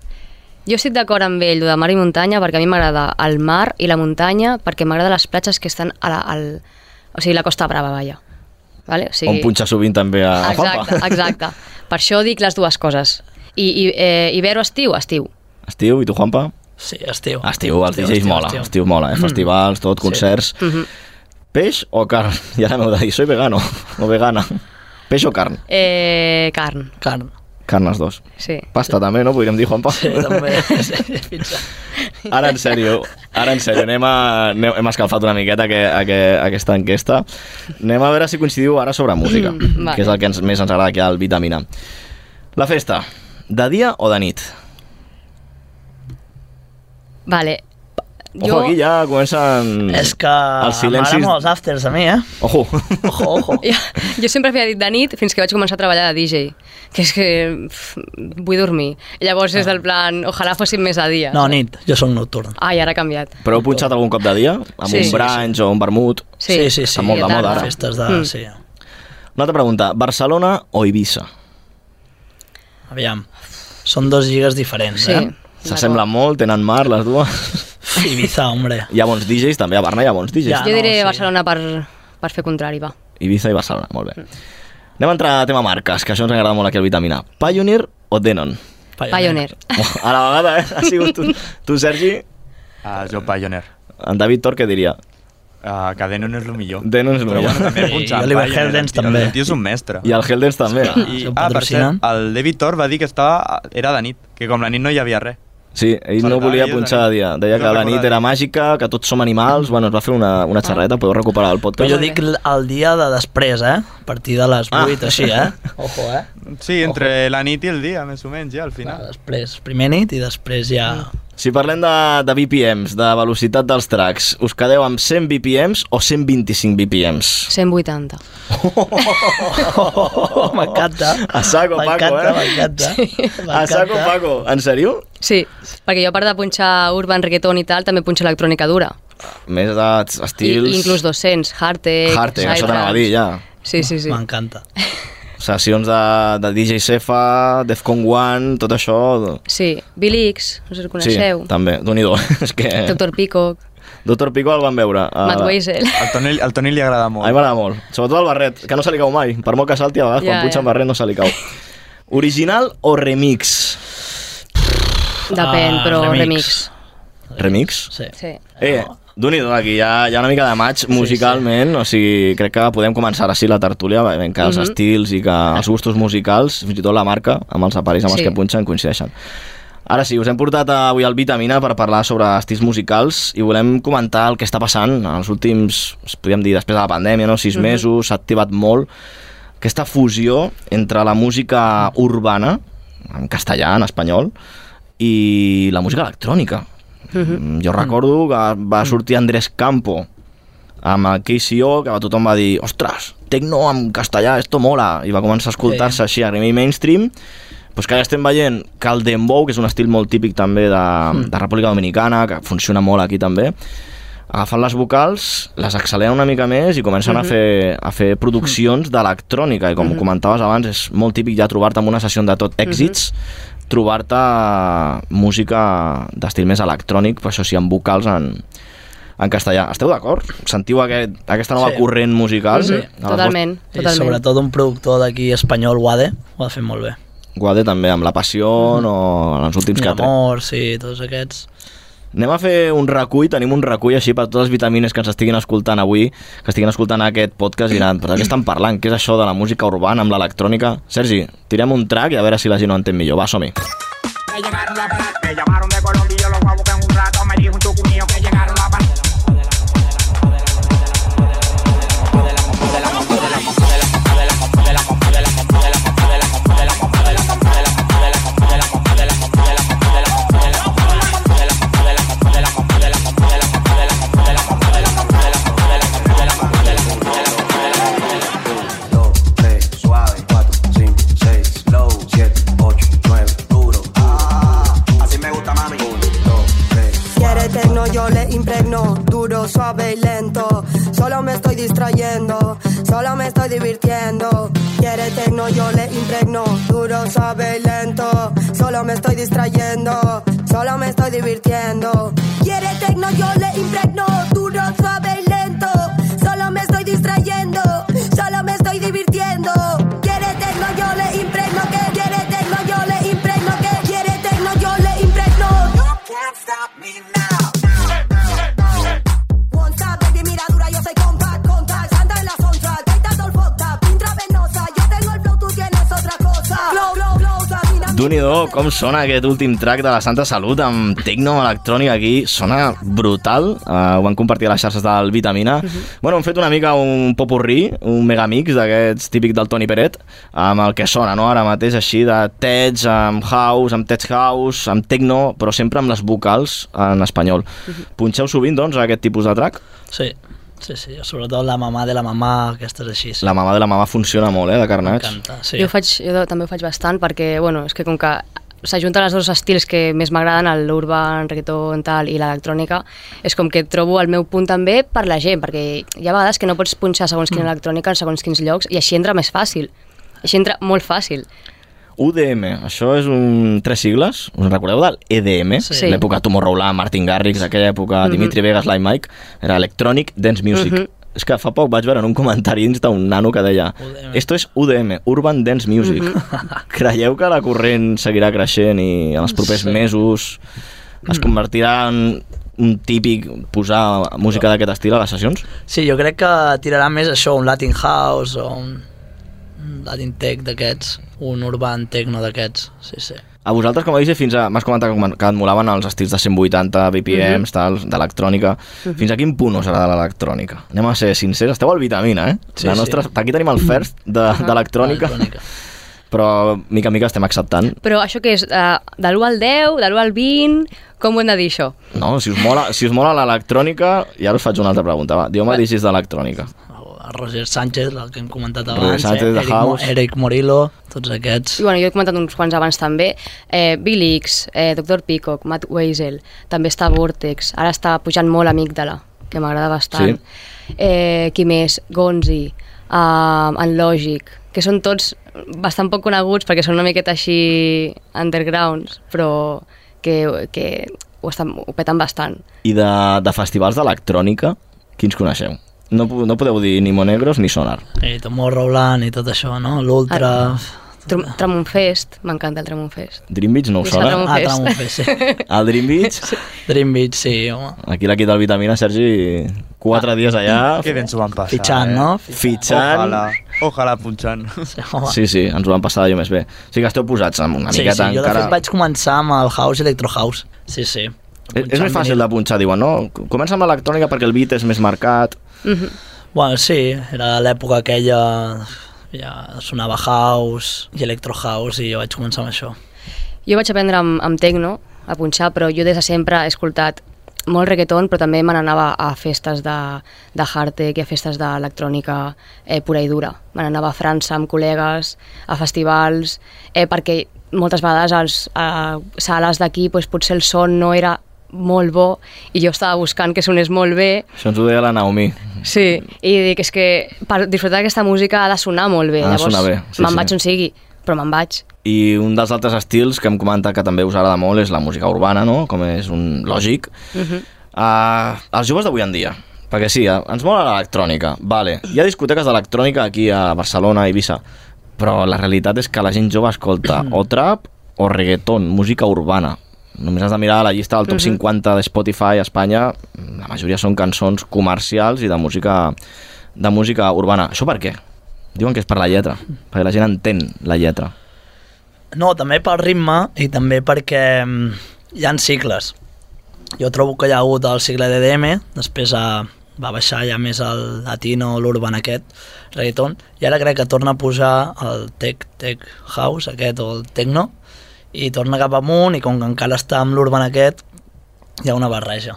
S10: Jo estic d'acord amb ell, de mar i muntanya, perquè a mi m'agrada el mar i la muntanya, perquè m'agrada les platges que estan a la, al, o sigui, la Costa Brava, vaja. Vale? O
S6: Sí.
S10: sigui,
S6: On punxa sovint també a
S10: Exacte,
S6: Juanpa.
S10: exacte. Per això dic les dues coses. I, i eh, hivern o estiu? Estiu.
S6: Estiu, i tu, Juanpa?
S11: Sí, estiu.
S6: Estiu, els DJs
S11: estiu,
S6: mola,
S11: estiu.
S6: estiu mola, eh?
S11: Mm.
S6: festivals, tot, concerts.
S10: Mhm.
S6: Peix o carn? I ara m'heu de dir, soy vegano o vegana. Peix o carn?
S10: Eh, carn,
S11: Carn.
S6: Carn les dos.
S10: sí.
S6: Pasta també, no? Podríem dir, Juanpa?
S11: Sí, també.
S6: Ara, en sèrio, ara, en sèrio, anem a, anem, hem escalfat una miqueta que, a, que, aquesta enquesta. Anem a veure si coincidiu ara sobre música,
S10: Mm, vale.
S6: que és el que ens, més ens agrada aquí al Vitamina. La festa, de dia o de nit?
S10: Vale.
S6: Ojo, aquí ja comencen...
S11: És que
S6: Els silencis-
S11: m'agraden molt els afters a mi, eh?
S6: Ojo.
S11: Ojo, ojo.
S10: Jo, jo sempre havia dit de nit fins que vaig començar a treballar de DJ, que és que pff, vull dormir. Llavors és del plan, ojalà fossin més a dia.
S11: No, nit, jo sóc nocturn.
S10: Ai, ara ha canviat.
S6: Però heu punxat algun cop de dia? Amb
S10: Sí.
S6: un brunch o un vermut?
S10: Sí,
S11: sí, sí.
S6: Està molt de moda ara.
S11: Festes de...
S10: Mm.
S11: Sí.
S6: Una altra pregunta, Barcelona o Eivissa?
S11: Aviam, són dos lligues diferents,
S10: Sí.
S11: eh?
S6: S'assemblen molt, tenen mar les dues.
S11: Ibiza, hombre.
S6: Hi ha bons DJs, també a Barna hi ha bons DJs.
S11: Ja.
S10: Jo diré
S11: no, sí.
S10: Barcelona per, per fer contrari, va.
S6: Ibiza i Barcelona, molt bé. Anem a entrar a tema marques, que això ens agrada molt aquí al Vitamina. Pioneer o Denon?
S10: Pioneer.
S6: A la vegada, eh? Ha sigut tu, tu Sergi?
S8: Uh, jo Pioneer.
S6: En David Tor què diria?
S8: Uh, que Denon és el millor.
S6: Denon és el millor.
S8: bueno, també
S11: I Oliver
S8: Pioneer,
S11: Heldens
S8: el tio-
S11: també.
S8: El tio és un mestre.
S6: I el Heldens també.
S8: I,
S11: el
S8: ah, per cert, el David Thor va dir que estava, era de nit, que com la nit no hi havia res.
S6: Sí, ell no volia punxar de dia. Deia que la nit era màgica, que tots som animals. Bueno, es va fer una, una xerreta, podeu recuperar el
S11: Però
S6: podcast.
S11: jo dic el dia de després, eh? A partir de les
S6: Ah.
S11: 8 o així, eh? Ojo, eh?
S8: Sí, entre la nit i el dia, més o menys, ja, al final.
S11: després, primer nit i després ja...
S6: Si parlem de, de BPMs, de velocitat dels tracks, us quedeu amb 100 BPMs o 125 BPMs?
S10: 180.
S11: Oh, m'encanta.
S6: A saco, Paco,
S11: M'encanta,
S6: eh?
S11: m'encanta.
S6: A saco,
S11: M'encanta.
S6: Paco. En sèrio?
S10: Sí, perquè jo a part de punxar urban, reggaeton i tal, també punxo electrònica dura.
S6: Més de
S10: I,
S6: estils...
S10: i inclús 200, Hardtech,
S6: Hardtech, això t'anava a dir, ja.
S10: Sí, sí, sí.
S11: M'encanta.
S6: Sessions de, de DJ Cefa, Defcon One, tot això...
S10: Sí, Billy X, no sé si el
S6: Sí,
S10: coneixeu.
S6: també, déu nhi És que...
S10: Dr. Peacock,
S6: Doctor Pico el van veure. a-
S10: Matt Weisel.
S8: Al Toni, al Toni li agrada molt.
S6: A mi m'agrada molt. Sobretot el barret, que no se li cau mai. Per molt que salti, a vegades
S10: Ja,
S6: quan punxa
S10: ja.
S6: amb barret no se li cau. Original o remix?
S10: Depèn,
S11: Ah,
S10: però
S11: remix.
S10: remix.
S6: Remix?
S11: Sí.
S10: Sí.
S6: Eh, d'un i aquí hi ha, hi ha una mica de maig musicalment, o sigui, crec que podem començar sí la tertúlia, veient que els
S10: Mhm.
S6: estils i que els gustos musicals, fins i tot la marca, amb els aparells amb els
S10: Sí.
S6: que punxen, coincideixen. Ara sí, us hem portat avui al Vitamina per parlar sobre estils musicals i volem comentar el que està passant en els últims, podríem dir, després de la pandèmia, no? sis
S10: Mhm.
S6: mesos, s'ha activat molt aquesta fusió entre la música urbana, en castellà, en espanyol, i la música electrònica. Mm, Jo recordo que va sortir Andrés Campo amb el KCO, que tothom va dir ostres, tecno en castellà, esto mola, i va començar a escoltar-se així a nivell mainstream, pues que ara estem veient que el dembow, que és un estil molt típic també de, de República Dominicana, que funciona molt aquí també, agafant les vocals, les acceleren una mica més i comencen a, fer, a fer produccions d'electrònica, i com comentaves abans, és molt típic ja trobar-te en una sessió de tot èxits, trobar-te música d'estil més electrònic, però això sí, amb vocals en, en castellà. Esteu d'acord? Sentiu aquest, aquesta nova
S11: Sí.
S6: corrent musical?
S10: Mhm,
S6: A les
S10: Totalment,
S11: I
S10: totalment.
S11: sobretot un productor d'aquí espanyol, Wade, ho ha fet molt bé.
S6: Guade també, amb La Passió o en els últims que ha tret.
S11: Amor, sí, tots aquests.
S6: Anem a fer un recull, tenim un recull així per totes les vitamines que ens estiguin escoltant avui, que estiguin escoltant aquest podcast i diran, però què estan parlant? Què és això de la música urbana amb l'electrònica? Sergi, tirem un track i a veure si la gent ho entén millor. Va, som-hi.
S12: Me llamaron de
S6: com sona aquest últim track de la Santa Salut amb tecno electrònic aquí. Sona brutal. Uh, ho van compartir a les xarxes del Vitamina. Bueno, hem fet una mica un popurrí, un megamix d'aquests típic del Toni Peret, amb el que sona, no?, ara mateix, així de tech, amb house, amb tech house, amb tecno, però sempre amb les vocals en espanyol. Punxeu sovint, doncs, aquest tipus de track?
S11: Sí, sí, sí, sobretot la mamà de la mamà, aquestes així. Sí.
S6: La mamà de la mamà funciona molt, eh, de carnets.
S11: M'encanta,
S10: Sí. Jo, faig, jo també ho faig bastant perquè, bueno, és que com que s'ajunten els dos estils que més m'agraden, el l'urban, reggaeton, tal, i l'electrònica, és com que trobo el meu punt també per la gent, perquè hi ha vegades que no pots punxar segons quina
S6: Mm.
S10: electrònica en segons quins llocs, i així entra més fàcil. Així entra molt fàcil.
S6: UDM, això és un tres sigles, us en recordeu del EDM?
S10: Sí.
S6: L'època Tomorrowland, Martin Garrix, aquella època,
S10: Mhm.
S6: Dimitri Vegas, Like Mike, era Electronic Dance Music.
S10: Mhm.
S6: És que fa poc vaig veure en un comentari dins d'un nano que deia Esto es UDM, Urban Dance Music.
S10: Mhm.
S6: Creieu que la corrent seguirà creixent i en els propers
S11: Sí.
S6: mesos es convertirà en un típic posar música d'aquest estil a les sessions?
S11: Sí, jo crec que tirarà més això, un Latin House o un, un Latin Tech d'aquests, un Urban Techno d'aquests, sí, sí.
S6: A vosaltres, com a DJ, fins a... M'has comentat que et molaven els estils de 180 BPMs,
S11: Mhm.
S6: tal, d'electrònica. Fins a quin punt us agrada l'electrònica? Anem a ser sincers, esteu al Vitamina, eh?
S11: Sí,
S6: la
S11: sí.
S6: nostra... Aquí tenim el first de-
S10: Ah.
S6: d'electrònica, però mica en mica estem acceptant.
S10: Però això que és uh, de l'1 al 10, de l'1 al 20, com ho hem de dir això?
S6: No, si us mola, si us mola l'electrònica, i ara us faig una altra pregunta, va. Diu-me digis d'electrònica.
S11: Roger Sánchez, el que hem comentat
S6: Roger
S11: abans,
S6: Sánchez,
S11: eh? Eric. Mo Eric Morillo, tots aquests.
S10: I bueno, jo he comentat uns quants abans també. Eh, Bill X, eh, Dr. Peacock, Matt Weisel, també està Vortex, ara està pujant molt Amígdala, que m'agrada bastant. Eh, qui més? Gonzi, uh, Unlogic, que són tots bastant poc coneguts perquè són una miqueta així undergrounds, però que, que ho, estan, ho peten bastant.
S6: I de, de festivals d'electrònica, quins coneixeu? No, no podeu dir ni Monegros ni Sonar.
S11: I Tomorrowland i tot això, no? L'Ultra...
S10: Tram Tramon Fest, m'encanta el Tramon Fest.
S6: Dream Beach no us
S10: Visca
S6: sona?
S10: Tramon
S11: Ah,
S10: Fest.
S11: Tramon Fest, sí.
S6: El Dream Beach?
S11: Dream Beach, sí, home.
S6: Aquí l'equip del Vitamina, Sergi, quatre dies allà.
S8: Que ben s'ho van passar,
S11: Fitxant,
S8: eh?
S11: no?
S6: Fitxant.
S8: Ojalà, ojalà punxant.
S6: Sí, sí, ens ho vam passar d'allò més bé. O sigui que esteu posats amb una
S11: sí, sí,
S6: miqueta
S11: jo de
S6: encara...
S11: fet vaig començar amb el House Electro House. Sí, sí.
S6: És, és més fàcil de punxar, diuen, no? Comença amb l'electrònica perquè el beat és més marcat.
S10: Mhm.
S11: Bueno, sí, era l'època aquella ja sonava house i electro house i jo vaig començar amb això.
S10: Jo vaig aprendre amb, amb techno a punxar, però jo des de sempre he escoltat molt reggaeton, però també me n'anava a festes de, de hardtech i a festes d'electrònica eh, pura i dura. Me n'anava a França amb col·legues, a festivals, eh, perquè moltes vegades als a sales d'aquí pues, potser el son no era molt bo i jo estava buscant que sonés molt bé
S6: Això ens ho deia la Naomi.
S10: Sí, i dic, és que per disfrutar d'aquesta música ha de sonar molt bé.
S6: Ha de
S10: Llavors,
S6: sonar bé, sí,
S10: me'n
S6: sí.
S10: vaig on sigui, però me'n vaig.
S6: I un dels altres estils que em comenta que també us agrada molt és la música urbana, no? Com és un lògic.
S10: Uh -huh.
S6: Uh, els joves d'avui en dia, perquè sí, eh, ens mola l'electrònica, vale. Hi ha discoteques d'electrònica aquí a Barcelona, a Eivissa, però la realitat és que la gent jove escolta o trap o reggaeton, música urbana. Només has de mirar la llista del top
S10: Mhm.
S6: 50 de Spotify a Espanya, la majoria són cançons comercials i de música, de música urbana. Això per què? Diuen que és per la lletra, perquè la gent entén la lletra.
S11: No, també pel ritme i també perquè mm, hi han cicles. Jo trobo que hi ha hagut el cicle d'EDM, després a, va baixar ja més el latino, l'urban aquest, reggaeton, i ara crec que torna a posar el tech, tech house aquest o el techno, i torna cap amunt i com que encara està amb l'urban aquest, hi ha una barreja.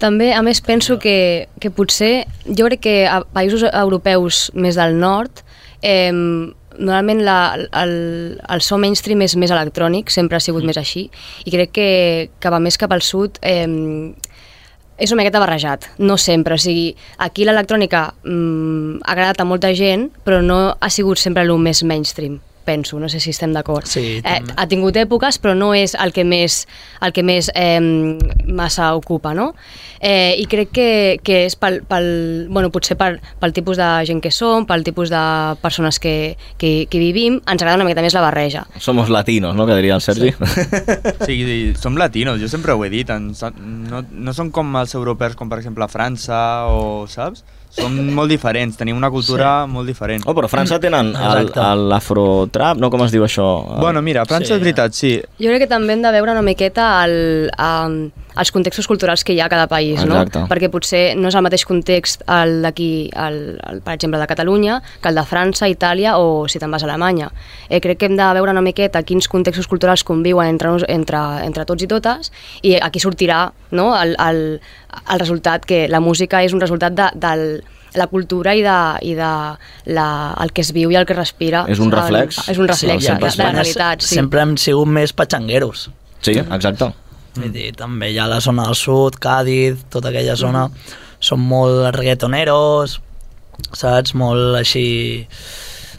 S10: També, a més, penso que, que potser, jo crec que a països europeus més del nord, eh, normalment la, el, el so mainstream és més electrònic, sempre ha sigut més així, i crec que, que va més cap al sud eh, és una miqueta barrejat, no sempre. O sigui, aquí l'electrònica mm, ha agradat a molta gent, però no ha sigut sempre el més mainstream penso, no sé si estem d'acord.
S11: Sí,
S10: eh, ha tingut èpoques, però no és el que més, el que més eh, massa ocupa, no? Eh, I crec que, que és pel, pel, bueno, potser pel, pel tipus de gent que som, pel tipus de persones que, que, que vivim, ens agrada una miqueta més la barreja.
S6: Somos latinos, no?, que diria el Sergi.
S8: Sí, sí som latinos, jo sempre ho he dit. Ens, no, no som com els europeus, com per exemple França o, saps? Som molt diferents, tenim una cultura sí. molt diferent.
S6: Oh, però a França tenen el- l'afrotrap, no? Com es diu això?
S8: Bueno, mira, a França sí. és veritat, sí.
S10: Jo crec que també hem de veure una miqueta el, um, els contextos culturals que hi ha a cada país,
S8: Exacte.
S10: no? Perquè potser no és el mateix context el d'aquí, el, el, per exemple, de Catalunya, que el de França, Itàlia o si te'n vas a Alemanya. Eh, crec que hem de veure una miqueta quins contextos culturals conviuen entre, entre, entre tots i totes i aquí sortirà no? el, el, el resultat, que la música és un resultat de, del la cultura i de, i de la, el que es viu i el que es respira.
S6: És un reflex.
S10: És un reflex
S11: Sí,
S10: de, de, la realitat, sí.
S11: Sempre hem sigut més patxangueros.
S6: Sí, exacte.
S11: Vull dir, també hi ha la zona del sud, Càdiz, tota aquella zona, són molt reggaetoneros, saps? Molt així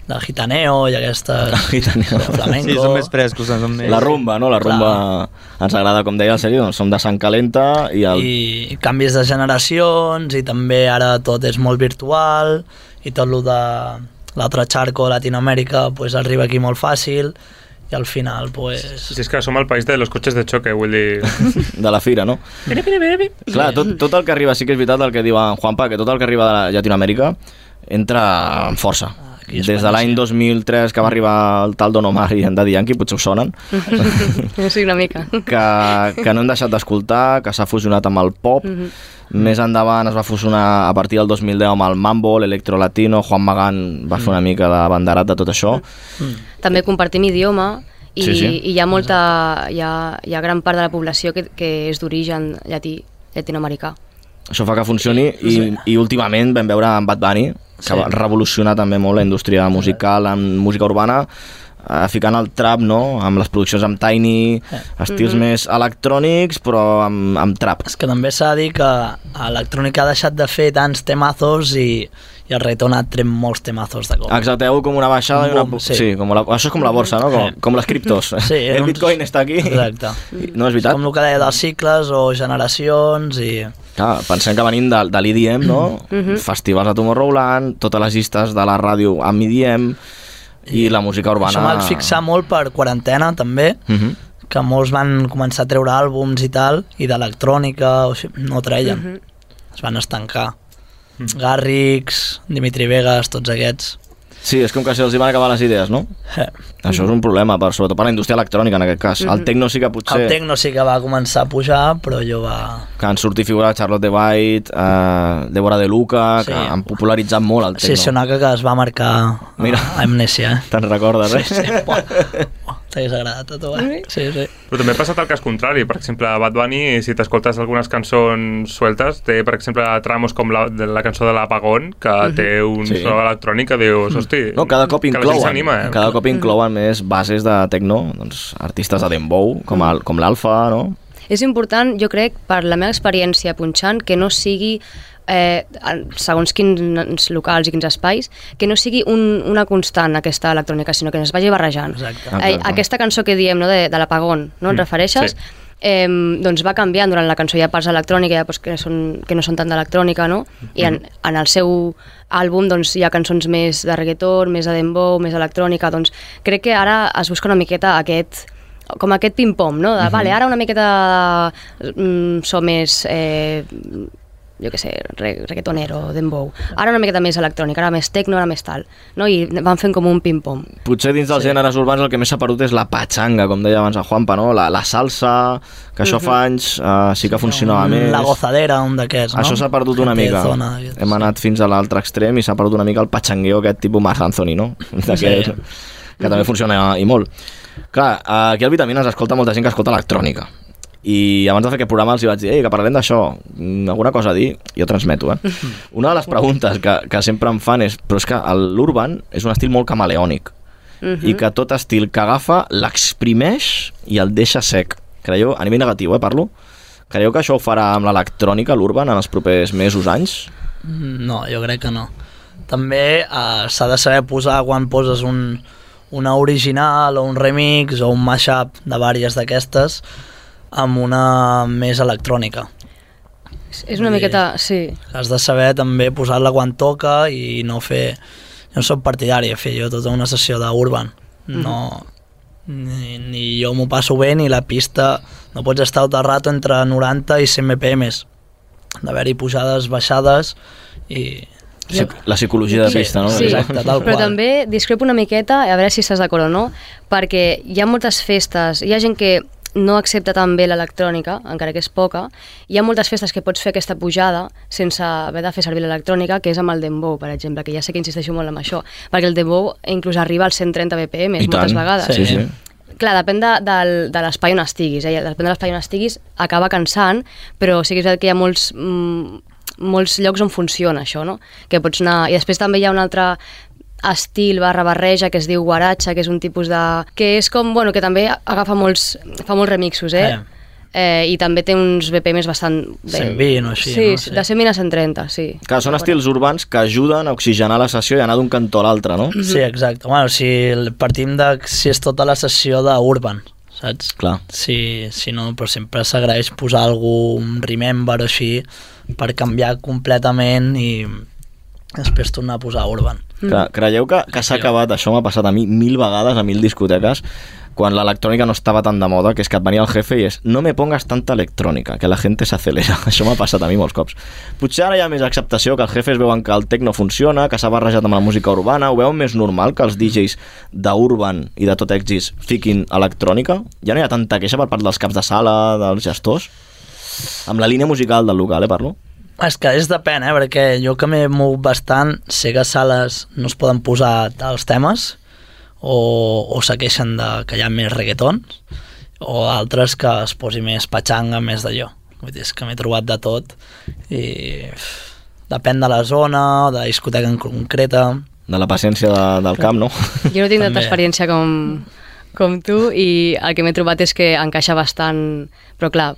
S11: de gitaneo i aquesta...
S6: Gitaneo.
S11: flamenco.
S8: Sí, són més frescos, són més...
S6: La rumba, no? La rumba ens agrada, com deia el Sergi, doncs som de Sant Calenta i el...
S11: I canvis de generacions i també ara tot és molt virtual i tot el de l'altre xarco, Latinoamèrica, pues, arriba aquí molt fàcil i al final, pues...
S7: Si és que som el país de los cotxes de xoque, vull dir...
S6: de la fira, no? Clar, tot, tot el que arriba, sí que és veritat el que diu en Juanpa, que tot el que arriba de Llatinoamèrica entra amb força. Des de l'any 2003 que va arribar el tal Don Omar i en Daddy Yankee, potser us sonen,
S10: sí, una mica.
S6: que, que no hem deixat d'escoltar, que s'ha fusionat amb el pop,
S10: Mhm.
S6: més endavant es va fusionar a partir del 2010 amb el mambo, l'electro latino, Juan Magán va fer una mica de banderat de tot això.
S10: També compartim idioma i,
S6: Sí, sí.
S10: i hi ha molta hi ha, hi ha gran part de la població que, que és d'origen llatí, llatinoamericà.
S6: Això fa que funcioni i, i últimament vam veure en Bad Bunny, que
S10: Sí.
S6: va revolucionar també molt la indústria musical en música urbana, eh, ficant el trap, no?, amb les produccions amb Tiny, estils
S11: Mhm.
S6: més electrònics, però amb, amb trap.
S11: És que també s'ha de dir que Electrònica ha deixat de fer tants temazos i, i el reggaeton ha tret molts temazos de cop.
S6: Exacte, hi ha hagut com una baixada i una...
S11: Boom,
S6: sí.
S11: sí.
S6: sí com la, això és com la borsa, no? Com, com les criptos.
S11: Sí,
S6: el
S11: uns-
S6: bitcoin està aquí.
S11: Exacte.
S6: No és veritat?
S11: Com el que deia dels cicles o generacions i...
S6: Clar, pensem que venim de, de l'IDM, no?
S11: Mhm.
S6: Festivals de Tomorrowland, totes les llistes de la ràdio amb IDM i la música urbana...
S11: Això m'ha fixar molt per quarantena, també,
S6: Mhm.
S11: que molts van començar a treure àlbums i tal, i d'electrònica, no treien.
S10: Mhm.
S11: Es van estancar. Garrix, Dimitri Vegas, tots aquests.
S6: Sí, és com que se'ls hi van acabar les idees, no?
S11: Eh.
S6: Això és un problema, per, sobretot per la indústria electrònica, en aquest cas. El
S11: Mhm.
S6: tecno sí que potser...
S11: El tecno sí que va començar a pujar, però jo va...
S6: Que han sortit figures Charlotte de White, eh, Débora de Luca,
S11: Sí.
S6: que han popularitzat molt el
S11: Sí,
S6: tecno.
S11: Sonaka que es va marcar
S6: Mira.
S11: a Amnesia. Eh?
S6: Te'n recordes, eh?
S11: Sí, sí. T'hagués agradat a tu, eh? Sí, sí.
S7: Però també ha passat el cas contrari. Per exemple, Bad Bunny, si t'escoltes algunes cançons sueltes, té, per exemple, tramos com la, de la cançó de l'Apagón, que
S6: Mhm.
S7: té un
S6: Sí.
S7: so electrònic que dius, hosti...
S6: No, cada cop inclouen,
S7: eh?
S6: cada cop inclouen més bases de tecno, doncs, artistes de Dembow, com, el, com l'Alfa, no?
S10: És important, jo crec, per la meva experiència punxant, que no sigui eh, segons quins locals i quins espais, que no sigui un, una constant aquesta electrònica, sinó que es vagi barrejant.
S11: Exacte.
S10: Eh, aquesta cançó que diem no, de, de l'apagón, no? Et
S11: Mm,
S10: refereixes?
S11: sí.
S10: Eh, doncs va canviant durant la cançó, hi ha parts electrònica hi ha parts que, són, que no són tant d'electrònica, no? I en, en el seu àlbum doncs, hi ha cançons més de reggaeton, més de dembow, més electrònica, doncs crec que ara es busca una miqueta aquest com aquest ping-pong, no? De,
S6: Mhm.
S10: vale, ara una miqueta mm, so més eh, jo què sé, re, reggaetonero, dembow. Ara una miqueta més electrònica, ara més tecno, ara més tal. No? I van fent com un ping-pong.
S6: Potser dins dels gèneres urbans el que més s'ha perdut és la patxanga, com deia abans el Juanpa, no? La, la salsa, que això
S11: Mhm.
S6: fa anys uh, sí que funcionava
S11: Un-
S6: més.
S11: La gozadera, un d'aquests, no?
S6: Això s'ha perdut una mica.
S11: zona.
S6: Hem anat fins a l'altre extrem i s'ha perdut una mica el patxangueo aquest tipus Marc Anthony, no? D'aquest,
S11: Sí.
S6: Que també funciona i molt. Clar, aquí al Vitamines escolta molta gent que escolta electrònica. I abans de fer aquest programa els hi vaig dir Ei, que parlem d'això, mm, alguna cosa a dir jo transmeto, eh? Una de les preguntes que, que sempre em fan és però és que el- l'urban és un estil molt camaleònic
S10: Mhm.
S6: i que tot estil que agafa l'exprimeix i el deixa sec. Creieu, a nivell negatiu, eh, parlo? Creieu que això ho farà amb l'electrònica, l'urban, en els propers mesos, anys?
S11: No, jo crec que no. També eh, s'ha de saber posar quan poses un, una original o un remix o un mashup de vàries d'aquestes amb una més electrònica.
S10: És una miqueta... Sí.
S11: Has de saber també posar-la quan toca i no fer... Jo no soc partidari de fer jo tota una sessió d'urban. No... Ni, ni jo m'ho passo bé ni la pista... No pots estar tot el rato entre 90 i 100 BPMs. D'haver-hi pujades, baixades i
S6: La psicologia de pista, no?
S10: Sí,
S11: Exacte, tal
S10: però
S11: qual.
S10: també discrepo una miqueta, a veure si estàs d'acord o no, perquè hi ha moltes festes, hi ha gent que no accepta tan bé l'electrònica, encara que és poca. Hi ha moltes festes que pots fer aquesta pujada sense haver de fer servir l'electrònica, que és amb el dembow, per exemple, que ja sé que insisteixo molt amb això, perquè el dembow inclús arriba als 130 BPM
S6: I
S10: moltes
S6: tant.
S10: vegades.
S6: Sí, sí.
S10: Clar, depèn de, del, de l'espai on estiguis, eh? depèn de l'espai on estiguis, acaba cansant, però sí que és veritat que hi ha molts, mm, molts llocs on funciona això, no? Que pots anar... I després també hi ha un altre estil barra barreja que es diu guaratxa, que és un tipus de... que és com, bueno, que també agafa molts, fa molts remixos, eh?
S11: Eh.
S10: eh I també té uns BPMs bastant... Bé.
S11: 120 o així,
S10: sí,
S11: no?
S10: Sí, de 120 a 130, sí.
S6: Clar, són estils urbans que ajuden a oxigenar la sessió i anar d'un cantó a l'altre, no?
S11: Sí, exacte. Bueno, si partim de si és tota la sessió d'Urban, saps?
S6: Clar.
S11: Si, si no, però sempre s'agraeix posar algun remember o així per canviar completament i després tornar a posar Urban.
S6: Cre creieu que, que s'ha acabat, això m'ha passat a mi mil vegades a mil discoteques, quan l'electrònica no estava tan de moda, que és que et venia el jefe i és no me pongas tanta electrònica, que la gente s'acelera. Això m'ha passat a mi molts cops. Potser ara hi ha més acceptació, que els jefes veuen que el tecno funciona, que s'ha barrejat amb la música urbana, ho veuen més normal que els DJs d'urban i de tot èxits fiquin electrònica? Ja no hi ha tanta queixa per part dels caps de sala, dels gestors? Amb la línia musical del local, eh, parlo?
S11: És que és depèn, eh? perquè jo que m'he mogut bastant, sé que sales no es poden posar tals temes, o, o se queixen de que hi ha més reggaetons, o altres que es posi més patxanga, més d'allò. Vull dir, és que m'he trobat de tot, i uf, depèn de la zona, de la discoteca en concreta...
S6: De la paciència de, del camp, no?
S10: Jo no tinc tanta experiència com, com tu i el que m'he trobat és que encaixa bastant, però clar,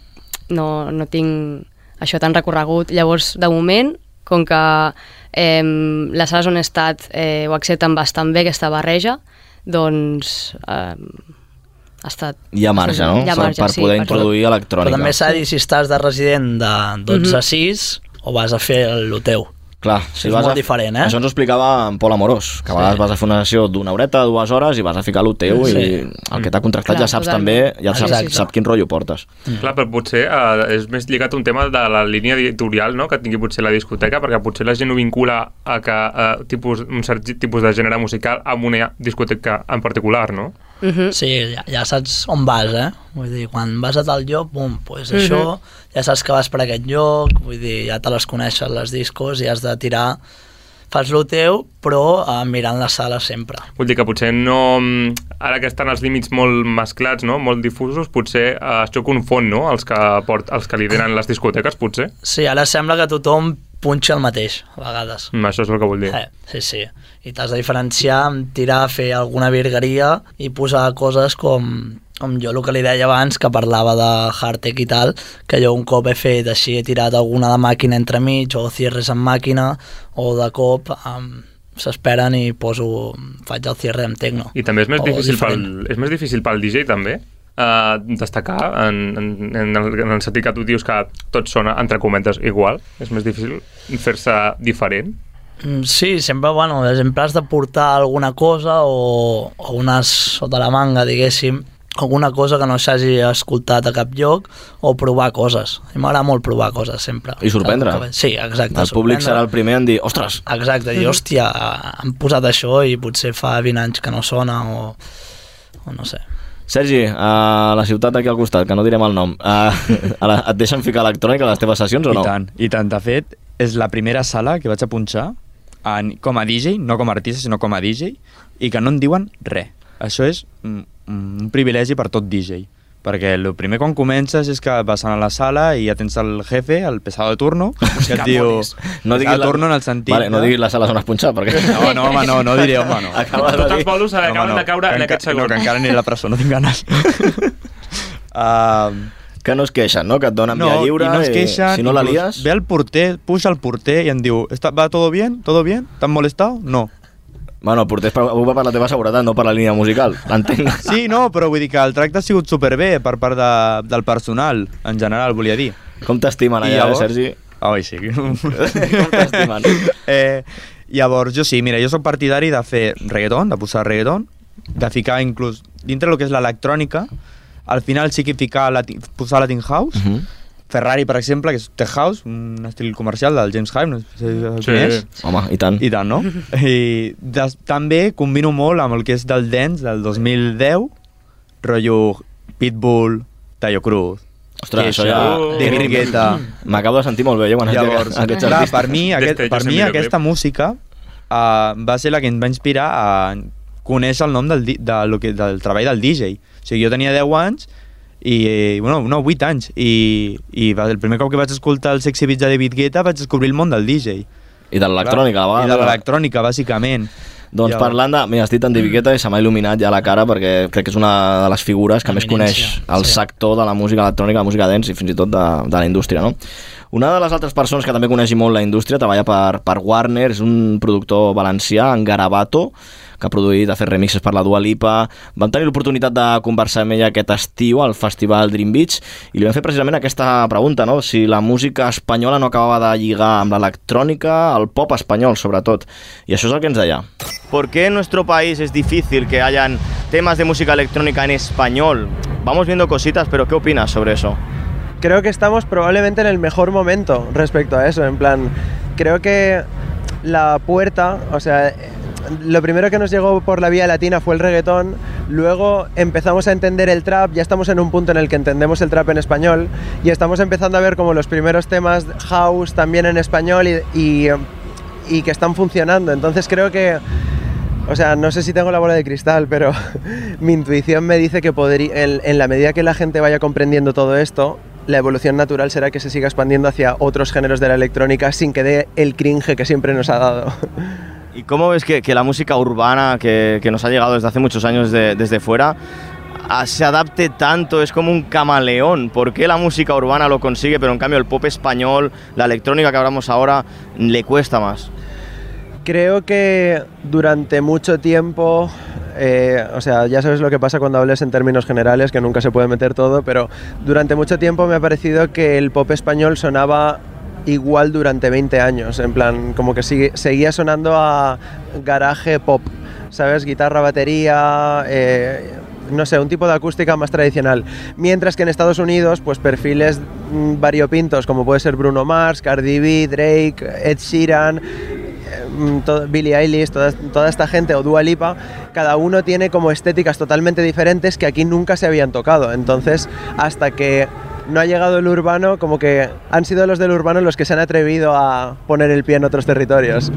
S10: no, no tinc això tan recorregut. Llavors, de moment, com que eh, les sales on he estat eh, ho accepten bastant bé, aquesta barreja, doncs eh, ha estat...
S6: Hi ha marge, no?
S10: Hi ha marge,
S6: per
S10: sí,
S6: poder
S10: per-
S6: introduir electrònica.
S11: Però també s'ha de dir si estàs de resident de 12 a 6 o vas a fer el teu.
S6: Clar, si
S11: és
S6: vas
S11: molt
S6: a...
S11: diferent, eh?
S6: Això ens ho explicava en Pol Amorós, que a
S11: Sí.
S6: vegades vas a fer una sessió d'una horeta, dues hores, i vas a ficar lo teu,
S11: Sí.
S6: i el que t'ha contractat
S11: Clar,
S6: ja saps
S11: totalment.
S6: també, ja saps,
S11: Exacte.
S6: sap quin rotllo portes.
S7: Clar, però potser eh, és més lligat a un tema de la línia editorial no? que tingui potser la discoteca, perquè potser la gent ho vincula a que eh, tipus, un cert tipus de gènere musical amb una discoteca en particular, no?
S10: Uh -huh.
S11: Sí, ja, ja saps on vas, eh? Vull dir, quan vas a tal lloc, bum, pues
S10: Mhm.
S11: això, ja saps que vas per aquest lloc, vull dir, ja te les coneixes les discos i has de tirar fas lo teu, però eh, mirant la sala sempre.
S7: Vull dir que potser no... Ara que estan els límits molt mesclats, no? molt difusos, potser eh, això confon no? els, que port, els que lideren les discoteques, potser.
S11: Sí, ara sembla que tothom punxa el mateix, a vegades.
S7: Mm, això és el que vull dir.
S11: Eh, sí, sí. I t'has de diferenciar amb tirar, fer alguna virgueria i posar coses com, com jo el que li deia abans, que parlava de hardtech i tal, que jo un cop he fet així, he tirat alguna de màquina entremig, o cierres amb màquina, o de cop um, s'esperen i poso, faig el cierre amb tecno.
S7: I també és més,
S11: O
S7: difícil
S11: diferent.
S7: pel, és més difícil pel DJ, també, uh, destacar en, en, en, el, en el sentit que tu dius que tot sona, entre cometes, igual. És més difícil fer-se diferent.
S11: Mm, Sí, sempre, bueno, sempre has de portar alguna cosa o, o unes sota la manga, diguéssim, alguna cosa que no s'hagi escoltat a cap lloc o provar coses. A mi m'agrada molt provar coses, sempre.
S6: I sorprendre.
S11: Sí, exacte.
S6: El públic serà el primer en dir, ostres,
S11: Exacte, dir, hòstia, han posat això i potser fa 20 anys que no sona o, o no sé.
S6: Sergi, a la ciutat aquí al costat, que no direm el nom, a, a la, et deixen ficar electrònica a les teves sessions o no?
S8: I tant, i tant. De fet, és la primera sala que vaig a punxar en, com a DJ, no com a artista, sinó com a DJ, i que no en diuen res. Això és mm, un privilegi per tot DJ, perquè el primer quan comences és que vas a la sala i ja tens el jefe, el pesado de turno, que et diu...
S6: No diguis la-
S8: turno en el sentit...
S6: Vale, no diguis les sales on has punxat, perquè...
S8: No, no, home, no, no diré, home, no.
S6: Acabes de
S7: Tots els bolos acaben de caure en aquest segon.
S8: No, que encara aniré a la presó, no tinc ganes. uh,
S6: Que no es queixen, no? Que et donen
S8: no,
S6: via lliure
S8: i no es queixen,
S6: si no la lies...
S8: Ve el porter, puja el porter i em diu, "Està- ¿va todo bien? ¿Todo bien? ¿T'han molestado? No.
S6: Bueno, el porter es preocupa per la teva seguretat, no per la línia musical, l'entenc.
S8: Sí, no, però vull dir que el tracte ha sigut superbé per part de, del personal, en general, volia dir.
S6: Com t'estimen allà,
S8: llavors-
S6: Sergi?
S8: Ai, sí.
S6: Com t'estimen?
S8: eh, llavors, jo sí, mira, jo sóc partidari de fer reggaeton, de posar reggaeton, de ficar inclús dintre del que és l'electrònica, al final sí que ficar lati, posar Latin House,
S6: Mhm.
S8: Ferrari, per exemple, que és Tech House, un estil comercial del James Hype, no sé si el
S6: Sí.
S8: coneix.
S6: Home, i tant.
S8: I tant, no? I des, també combino molt amb el que és del dance del 2010, rotllo Pitbull, Tayo Cruz,
S6: Ostres, això ja...
S8: David Guetta...
S6: M'acabo de sentir molt bé, jo, quan
S8: Llavors,
S6: aquests
S8: clar,
S6: artistes.
S8: per mi, aquest, per mi aquesta música uh, va ser la que em va inspirar a conèixer el nom del, de, lo que, del treball del DJ. O sigui, jo tenia 10 anys i, eh, bueno, no, 8 anys i, i va, el primer cop que vaig escoltar el Sexy Beats de David Guetta vaig descobrir el món del DJ.
S6: I de l'electrònica, a la
S8: I de l'electrònica, bàsicament.
S6: Doncs
S8: Llavors-
S6: parlant de... Mira, has dit en David Guetta i se m'ha il·luminat ja la cara perquè crec que és una de les figures que més coneix el
S11: sí.
S6: sector de la música electrònica, la música dance i fins i tot de, de la indústria, no? Una de les altres persones que també coneix molt la indústria treballa per, per Warner, és un productor valencià, en Garabato, que ha produït, ha fet remixes per la Dua Lipa. Vam tenir l'oportunitat de conversar amb ella aquest estiu al Festival Dream Beach i li vam fer precisament aquesta pregunta, no? si la música espanyola no acabava de lligar amb l'electrònica, el pop espanyol sobretot. I això és el que ens deia.
S13: ¿Por qué en nuestro país es difícil que hayan temas de música electrónica en español? Vamos viendo cositas, pero ¿qué opinas sobre eso?
S14: Creo que estamos probablemente en el mejor momento respecto a eso. En plan, creo que la puerta, o sea, lo primero que nos llegó por la vía latina fue el reggaetón, luego empezamos a entender el trap, ya estamos en un punto en el que entendemos el trap en español y estamos empezando a ver como los primeros temas house también en español y, que están funcionando. Entonces creo que o sea, no sé si tengo la bola de cristal, pero mi intuición me dice que podría, en la medida que la gente vaya comprendiendo todo esto, la evolución natural será que se siga expandiendo hacia otros géneros de la electrónica sin que dé el cringe que siempre nos ha dado.
S13: ¿Y cómo ves que, que la música urbana que, que nos ha llegado desde hace muchos años de- desde fuera se adapte tanto? Es como un camaleón. ¿Por qué la música urbana lo consigue, pero en cambio el pop español, la electrónica que hablamos ahora, le cuesta más?
S14: Creo que durante mucho tiempo, eh, o sea, ya sabes lo que pasa cuando hables en términos generales, que nunca se puede meter todo, pero durante mucho tiempo me ha parecido que el pop español sonaba igual durante 20 años, en plan, como que seguía sonando a garaje pop, ¿sabes? Guitarra, batería, eh, no sé, un tipo de acústica más tradicional. Mientras que en Estados Unidos, pues perfiles mm, variopintos, como puede ser Bruno Mars, Cardi B, Drake, Ed Sheeran, mm, todo- Billie Eilish, toda, toda esta gente o Dua Lipa, cada uno tiene como estéticas totalmente diferentes que aquí nunca se habían tocado. Entonces, hasta que no ha llegado el urbano, como que han sido los del urbano los que se han atrevido a poner el pie en otros territorios.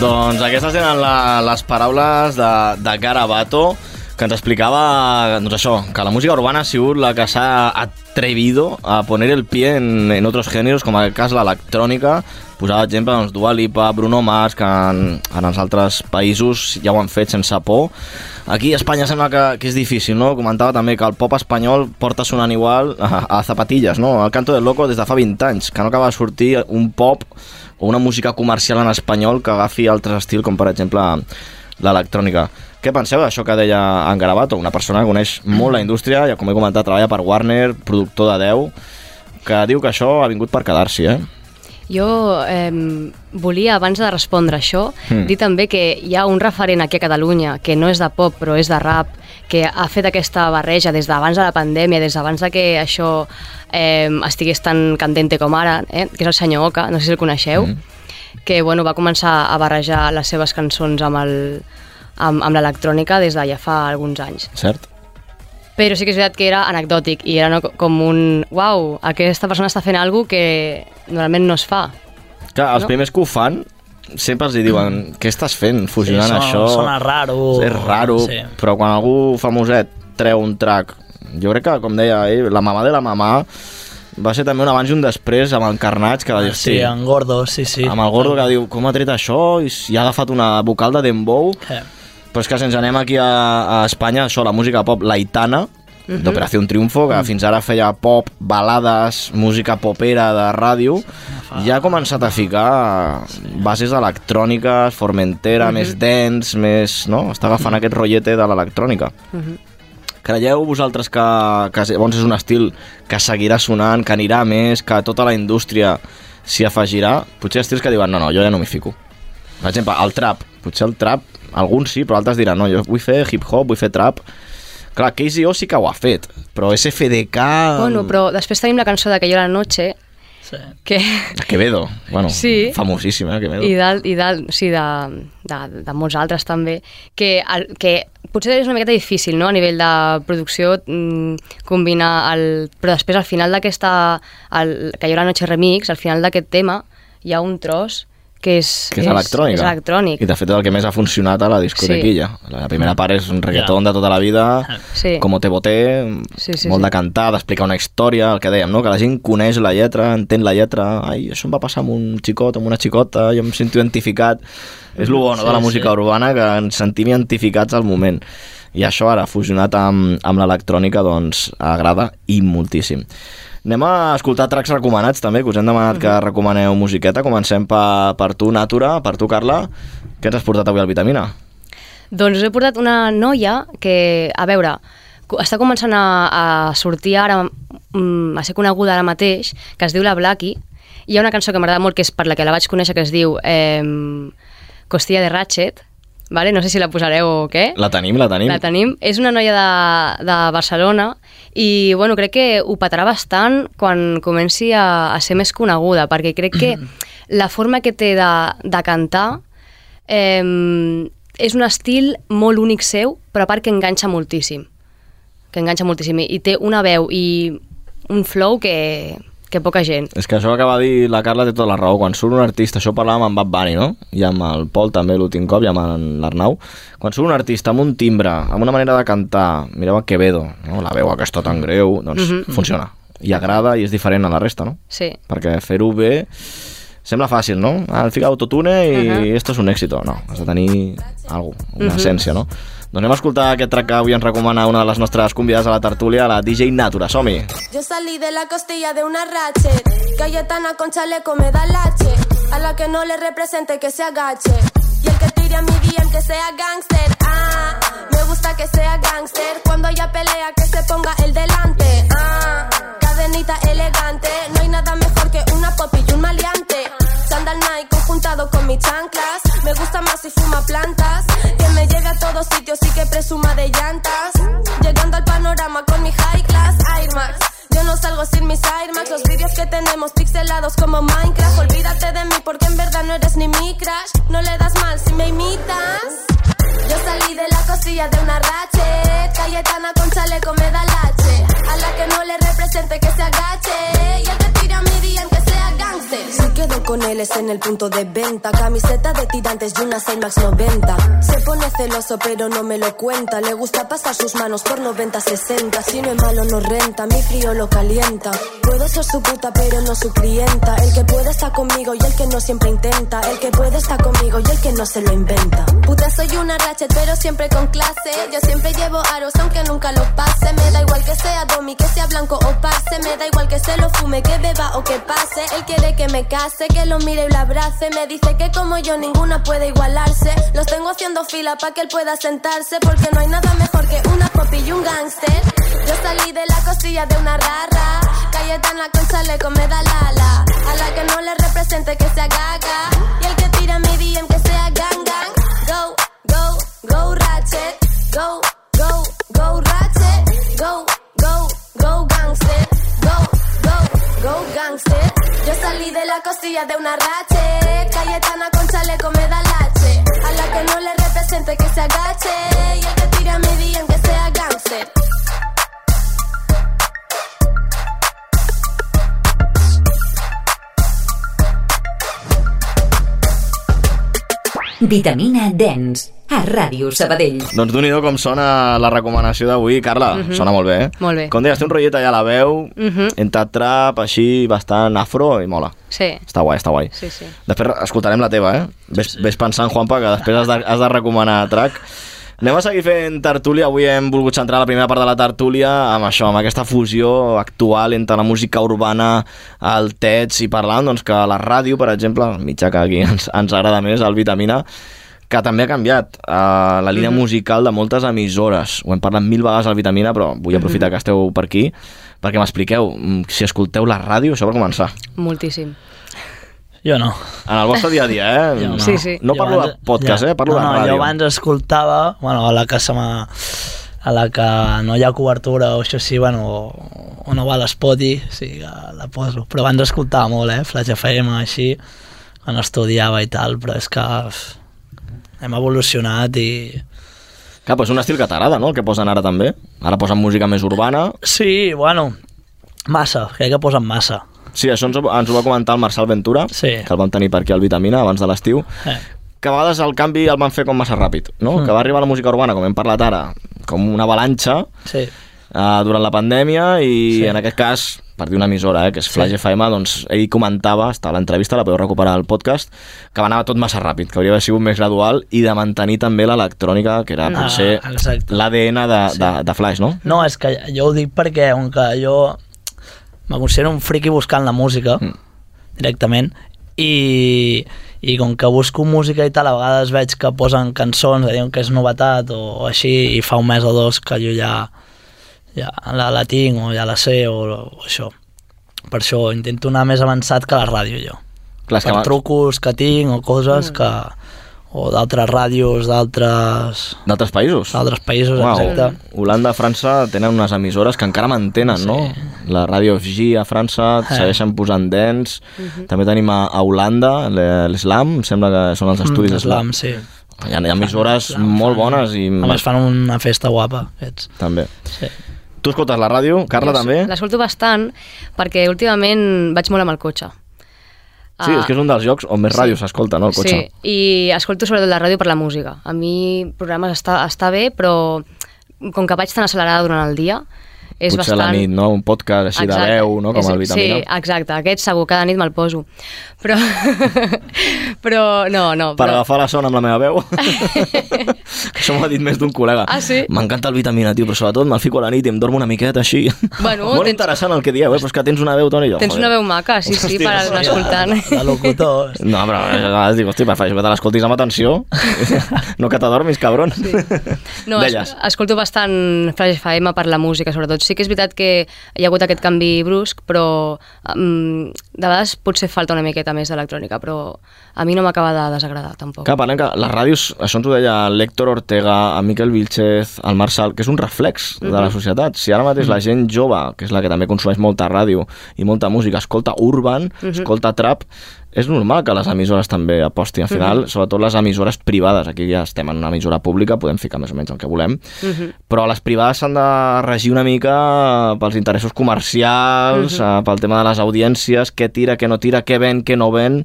S6: Doncs aquestes eren la, les paraules de, de Garabato, que ens explicava doncs això, que la música urbana ha sigut la que s'ha atrevido a poner el pie en, en otros géneros, com el cas l'electrònica. Posava exemple doncs, Dua Lipa, Bruno Mars, que en, en els altres països ja ho han fet sense por. Aquí a Espanya sembla que, que és difícil, no? Comentava també que el pop espanyol porta sonant igual a, a zapatilles, no? El Canto del Loco des de fa 20 anys, que no acaba de sortir un pop o una música comercial en espanyol que agafi altres estils, com per exemple l'electrònica. Què penseu d'això que deia en Garabato, una persona que coneix molt la indústria, ja com he comentat, treballa per Warner, productor de 10, que diu que això ha vingut per quedar-s'hi, eh?
S10: Jo eh, volia, abans de respondre això,
S6: Mm.
S10: dir també que hi ha un referent aquí a Catalunya que no és de pop però és de rap, que ha fet aquesta barreja des d'abans de la pandèmia, des d'abans de que això eh, estigués tan candente com ara, eh, que és el senyor Oka, no sé si el coneixeu, mm. que bueno, va començar a barrejar les seves cançons amb, el, amb, amb l'electrònica des de ja fa alguns anys.
S6: Cert?
S10: Però sí que és veritat que era anecdòtic i era no, com un... Uau, aquesta persona està fent alguna que normalment no es fa.
S6: Clar, els
S10: No?
S6: primers que ho fan sempre els diuen què estàs fent fusionant
S11: Sí, sona-
S6: això?
S11: sona raro.
S6: És raro,
S11: Sí.
S6: però quan algú famoset treu un track, jo crec que, com deia ell, la mamà de la mamà va ser també un abans i un després amb el Carnage que va dir,
S11: Sí, en Gordo, sí, sí.
S6: amb el Gordo que diu, com ha tret això? I, ha agafat una vocal de Dembow.
S11: Eh.
S6: Però és que si ens anem aquí a, a Espanya, això, la música pop laitana,
S11: Mhm.
S6: d'Operació Triunfo, que
S11: Mm.
S6: fins ara feia pop, balades, música popera de ràdio, ja ha començat a ficar bases electròniques, Formentera,
S11: Mhm.
S6: més dance, més... No? Està agafant aquest rotllete de l'electrònica. Creieu vosaltres que, que llavors és un estil que seguirà sonant, que anirà més, que tota la indústria s'hi afegirà? Potser estils que diuen, no, no, jo ja no m'hi fico. Per exemple, el trap. Potser el trap, alguns sí, però altres diran, no, jo vull fer hip-hop, vull fer trap. Clar, KZO sí que ho ha fet, però SFDK...
S10: Bueno, però després tenim la cançó de Que la noche,
S11: sí.
S10: que...
S6: Quevedo, bueno,
S10: Sí.
S6: famosíssim, eh, Quevedo.
S10: i del, i del, sí, de, de, de molts altres també, que, el, que potser és una miqueta difícil no? a nivell de producció mm, combinar el... Però després al final d'aquesta... Que hi haurà Noche Remix, al final d'aquest tema hi ha un tros que és,
S6: que és, electrònica.
S10: És electrònic.
S6: I de fet és el que més ha funcionat a la discotequilla. Sí. La primera part és un reggaeton de tota la vida,
S10: Sí.
S6: com te boté,
S10: Sí, sí,
S6: molt
S10: sí.
S6: de cantar, d'explicar una història, el que dèiem, no? que la gent coneix la lletra, entén la lletra, ai, això em va passar amb un xicot, amb una xicota, jo em sento identificat. És el bo no, de la
S11: Sí,
S6: música
S11: sí.
S6: urbana, que ens sentim identificats al moment. I això ara, fusionat amb, amb l'electrònica, doncs agrada i moltíssim. Anem a escoltar tracks recomanats també, que us hem demanat que recomaneu musiqueta. Comencem per, per tu, Natura, per tu, Carla. Què ens has portat avui al Vitamina?
S10: Doncs us he portat una noia que, a veure, està començant a, a sortir ara, mm, a ser coneguda ara mateix, que es diu La Blackie, i hi ha una cançó que m'agrada molt, que és per la que la vaig conèixer, que es diu eh, Costilla de Ratchet, vale? no sé si la posareu o què.
S6: La tenim, la tenim.
S10: La tenim. És una noia de, de Barcelona i bueno, crec que ho petarà bastant quan comenci a, a ser més coneguda, perquè crec que la forma que té de, de cantar eh, és un estil molt únic seu, però a part que enganxa moltíssim. Que enganxa moltíssim. I té una veu i un flow que, que poca gent.
S6: És que això que de dir la Carla té tota la raó. Quan surt un artista, això parlàvem amb Bad Bunny, no? I amb el Pol també l'últim cop, i amb l'Arnau. Quan surt un artista amb un timbre, amb una manera de cantar, mireu a Quevedo, no? la veu aquesta tan greu, doncs
S10: Mhm.
S6: funciona. I agrada i és diferent a la resta, no?
S10: Sí.
S6: Perquè fer-ho bé sembla fàcil, no? Ah, fica autotune i uh. -huh. esto és un èxito. No, has de tenir alguna una
S10: Mhm.
S6: essència, no? Doncs anem a escoltar aquest track que avui ens recomana una de les nostres convidades a la tertúlia, la DJ Natura. Som-hi!
S15: Yo salí de la costilla de una ratchet. Cayetana con chaleco me da lache. A la que no le represente que se agache. Y el que tire a mi DM que sea gangster. Ah, me gusta que sea gangster. Cuando haya pelea que se ponga el delante. Ah, cadenita elegante. No hay nada mejor que una pop y un maleante. Sandal Nike conjuntado con mis chanclas. Me gusta más si fuma plantas. Me lleve a todos sitios y que presuma de llantas. Llegando al panorama con mi high class Air Max. Yo no salgo sin mis Air Max. Los vídeos que tenemos pixelados como Minecraft. Olvídate de mí porque en verdad no eres ni mi crush. No le das mal si me imitas. Yo salí de la costilla de una ratchet. Cayetana con chaleco me da lache. A la que no le represente que se agache. Con él es en el punto de venta. Camiseta de tirantes y una Air Max 90. Se pone celoso pero no me lo cuenta. Le gusta pasar sus manos por 90-60. Si no es malo no renta, mi frío lo calienta. Puedo ser su puta pero no su clienta. El que puede está conmigo y el que no siempre intenta. El que puede está conmigo y el que no se lo inventa. Puta soy una ratchet pero siempre con clase. Yo siempre llevo aros aunque nunca lo pase. Me da igual que sea domi, que sea blanco o parce. Me da igual que se lo fume, que beba o que pase. Él quiere que me case, lo mire y lo abrace. Me dice que como yo ninguna puede igualarse. Los tengo haciendo fila para que él pueda sentarse. Porque no hay nada mejor que una pop y un gangster. Yo salí de la costilla de una rara. Cayetana con chaleco me da lala. A la que no le represente que sea gaga. Y el que tira mi DM que sea gang gang. Go, go, go ratchet. Go, go, go ratchet. Go, go, go gangster. Go, gangster. Yo salí de la costilla de una ratchet. Cayetana con chaleco me da lache. A la que no le represente que se agache. Y el que tira mi DM que sea gangster.
S3: Vitamina Dens, a Ràdio Sabadell.
S6: Doncs d'un com sona la recomanació d'avui. Carla,
S10: Mhm.
S6: sona molt bé, eh?
S10: Molt bé.
S6: Com deies, té un rotllet allà a la veu,
S10: Mhm.
S6: entre trap, així, bastant afro, i mola.
S10: Sí.
S6: Està guai, està guai.
S10: Sí, sí.
S6: Després escoltarem la teva, eh? Ves, ves pensant, Juanpa, que després has de, has de recomanar track. Anem a seguir fent tertúlia. Avui hem volgut centrar la primera part de la tertúlia amb això, amb aquesta fusió actual entre la música urbana, el tets i parlant doncs, que la ràdio, per exemple, el mitjà que aquí ens, ens agrada més, el Vitamina, que també ha canviat uh, la línia
S10: Mhm.
S6: musical de moltes emissores. Ho hem parlat mil vegades al Vitamina, però vull aprofitar
S10: Mhm.
S6: que esteu per aquí perquè m'expliqueu, mm, si escolteu la ràdio, això per començar.
S10: Moltíssim.
S11: Jo no.
S6: En el vostre dia a dia, eh?
S11: Jo no.
S10: Sí, sí.
S6: No
S11: Jo
S6: parlo
S11: abans-
S6: de podcast,
S11: ja.
S6: eh? Parlo
S11: no,
S6: de
S11: no,
S6: ràdio.
S11: Jo abans escoltava, bueno, a la que se m'ha a la que no hi ha cobertura o això sí, bueno, o, o no va a l'Spoti, sí que la poso. Però abans escoltava molt, eh? Flash FM, així, quan estudiava i tal, però és que hem evolucionat i...
S6: Clar, però és un estil que t'agrada, no? El que posen ara també. Ara posen música més urbana.
S11: Sí, bueno, massa, crec que posen massa.
S6: Sí, això ens, ho- ens ho va comentar el Marçal Ventura,
S11: Sí.
S6: que el vam tenir per aquí al Vitamina abans de l'estiu,
S11: Eh.
S6: que a vegades el canvi el van fer com massa ràpid, no?
S11: Mm.
S6: Que va arribar la música urbana, com hem parlat ara, com una avalanxa
S11: Sí.
S6: eh, durant la pandèmia i
S11: Sí.
S6: en aquest cas, per dir una emissora, eh, que és Flash FM, doncs ell comentava, està a l'entrevista, la podeu recuperar al podcast, que va anar tot massa ràpid, que hauria d'haver sigut més gradual i de mantenir també l'electrònica, que era
S11: Ah,
S6: potser l'ADN de, de, de Flash, no?
S11: No, és que jo ho dic perquè on que jo me considero un friqui buscant la música mm. directament i, i com que busco música i tal, a vegades veig que posen cançons, diuen que és novetat o, o així, i fa un mes o dos que jo ja, ja la, la tinc o ja la sé o, o això. Per això intento anar més avançat que la ràdio jo.
S6: Clar, que
S11: per
S6: abans-
S11: trucos que tinc o coses que o d'altres ràdios d'altres
S6: D'altres països?
S11: D'altres països,
S6: Uau,
S11: exacte.
S6: Holanda, França tenen unes emissores que encara mantenen, sí. no? La ràdio FG a França
S11: Eh.
S6: segueixen posant dents.
S11: Mhm.
S6: També tenim a, a Holanda em sembla que són els estudis
S11: Mm,
S6: Slam.
S11: Slam, sí.
S6: Hi ha, hi ha emissores molt bones i...
S11: A més fan una festa guapa, aquests.
S6: També.
S11: Sí.
S6: Tu escoltes la ràdio, Carla, també?
S10: L'escolto bastant perquè últimament vaig molt amb el cotxe.
S6: Sí, és que és un dels llocs on més
S10: Sí.
S6: ràdio s'escolta, no, el cotxe?
S10: Sí, i escolto sobretot la ràdio per la música. A mi programes està, està bé, però com que vaig tan accelerada durant el dia, és
S6: Potser
S10: bastant...
S6: a la nit, no? Un podcast així de veu, no? Com
S10: És-
S6: el Vitamina.
S10: Sí, exacte. Aquest segur, cada nit me'l poso. Però, però no, no.
S6: Per
S10: Però,
S6: agafar la son amb la meva veu. Això m'ho ha dit més d'un col·lega.
S10: Ah, sí?
S6: M'encanta el vitamina, tio, però sobretot me'l fico a la nit i em dormo una miqueta així.
S10: Bueno,
S6: Molt
S10: tens-
S6: interessant el que dieu, eh? però és que tens una veu, Toni, jo.
S10: tens
S6: joder.
S10: una veu maca, sí, sí, per anar escoltant.
S11: De locutor.
S6: No, però a vegades dic, hosti, prefereixo que te l'escoltis amb atenció, no que t'adormis, cabron. Sí.
S10: No, es, escolto bastant Flash FM per la música, sobretot. Sí que és veritat que hi ha hagut aquest canvi brusc, però um, de vegades potser falta una miqueta més d'electrònica, però a mi no m'acaba de desagradar, tampoc.
S6: Clar, parlem que les ràdios, això ens ho deia l'Héctor Ortega, el Miquel Vilchez, el Marçal, que és un reflex de la
S10: Mhm.
S6: societat. Si ara mateix la gent jove, que és la que també consumeix molta ràdio i molta música, escolta urban,
S10: Mhm.
S6: escolta trap, és normal que les emissores també apostin. Al final,
S10: Mhm.
S6: sobretot les emissores privades, aquí ja estem en una emissora pública, podem ficar més o menys el que volem,
S10: Mhm.
S6: però les privades s'han de regir una mica pels interessos comercials,
S10: Mhm.
S6: eh, pel tema de les audiències, què tira, què no tira, què ven, què no ven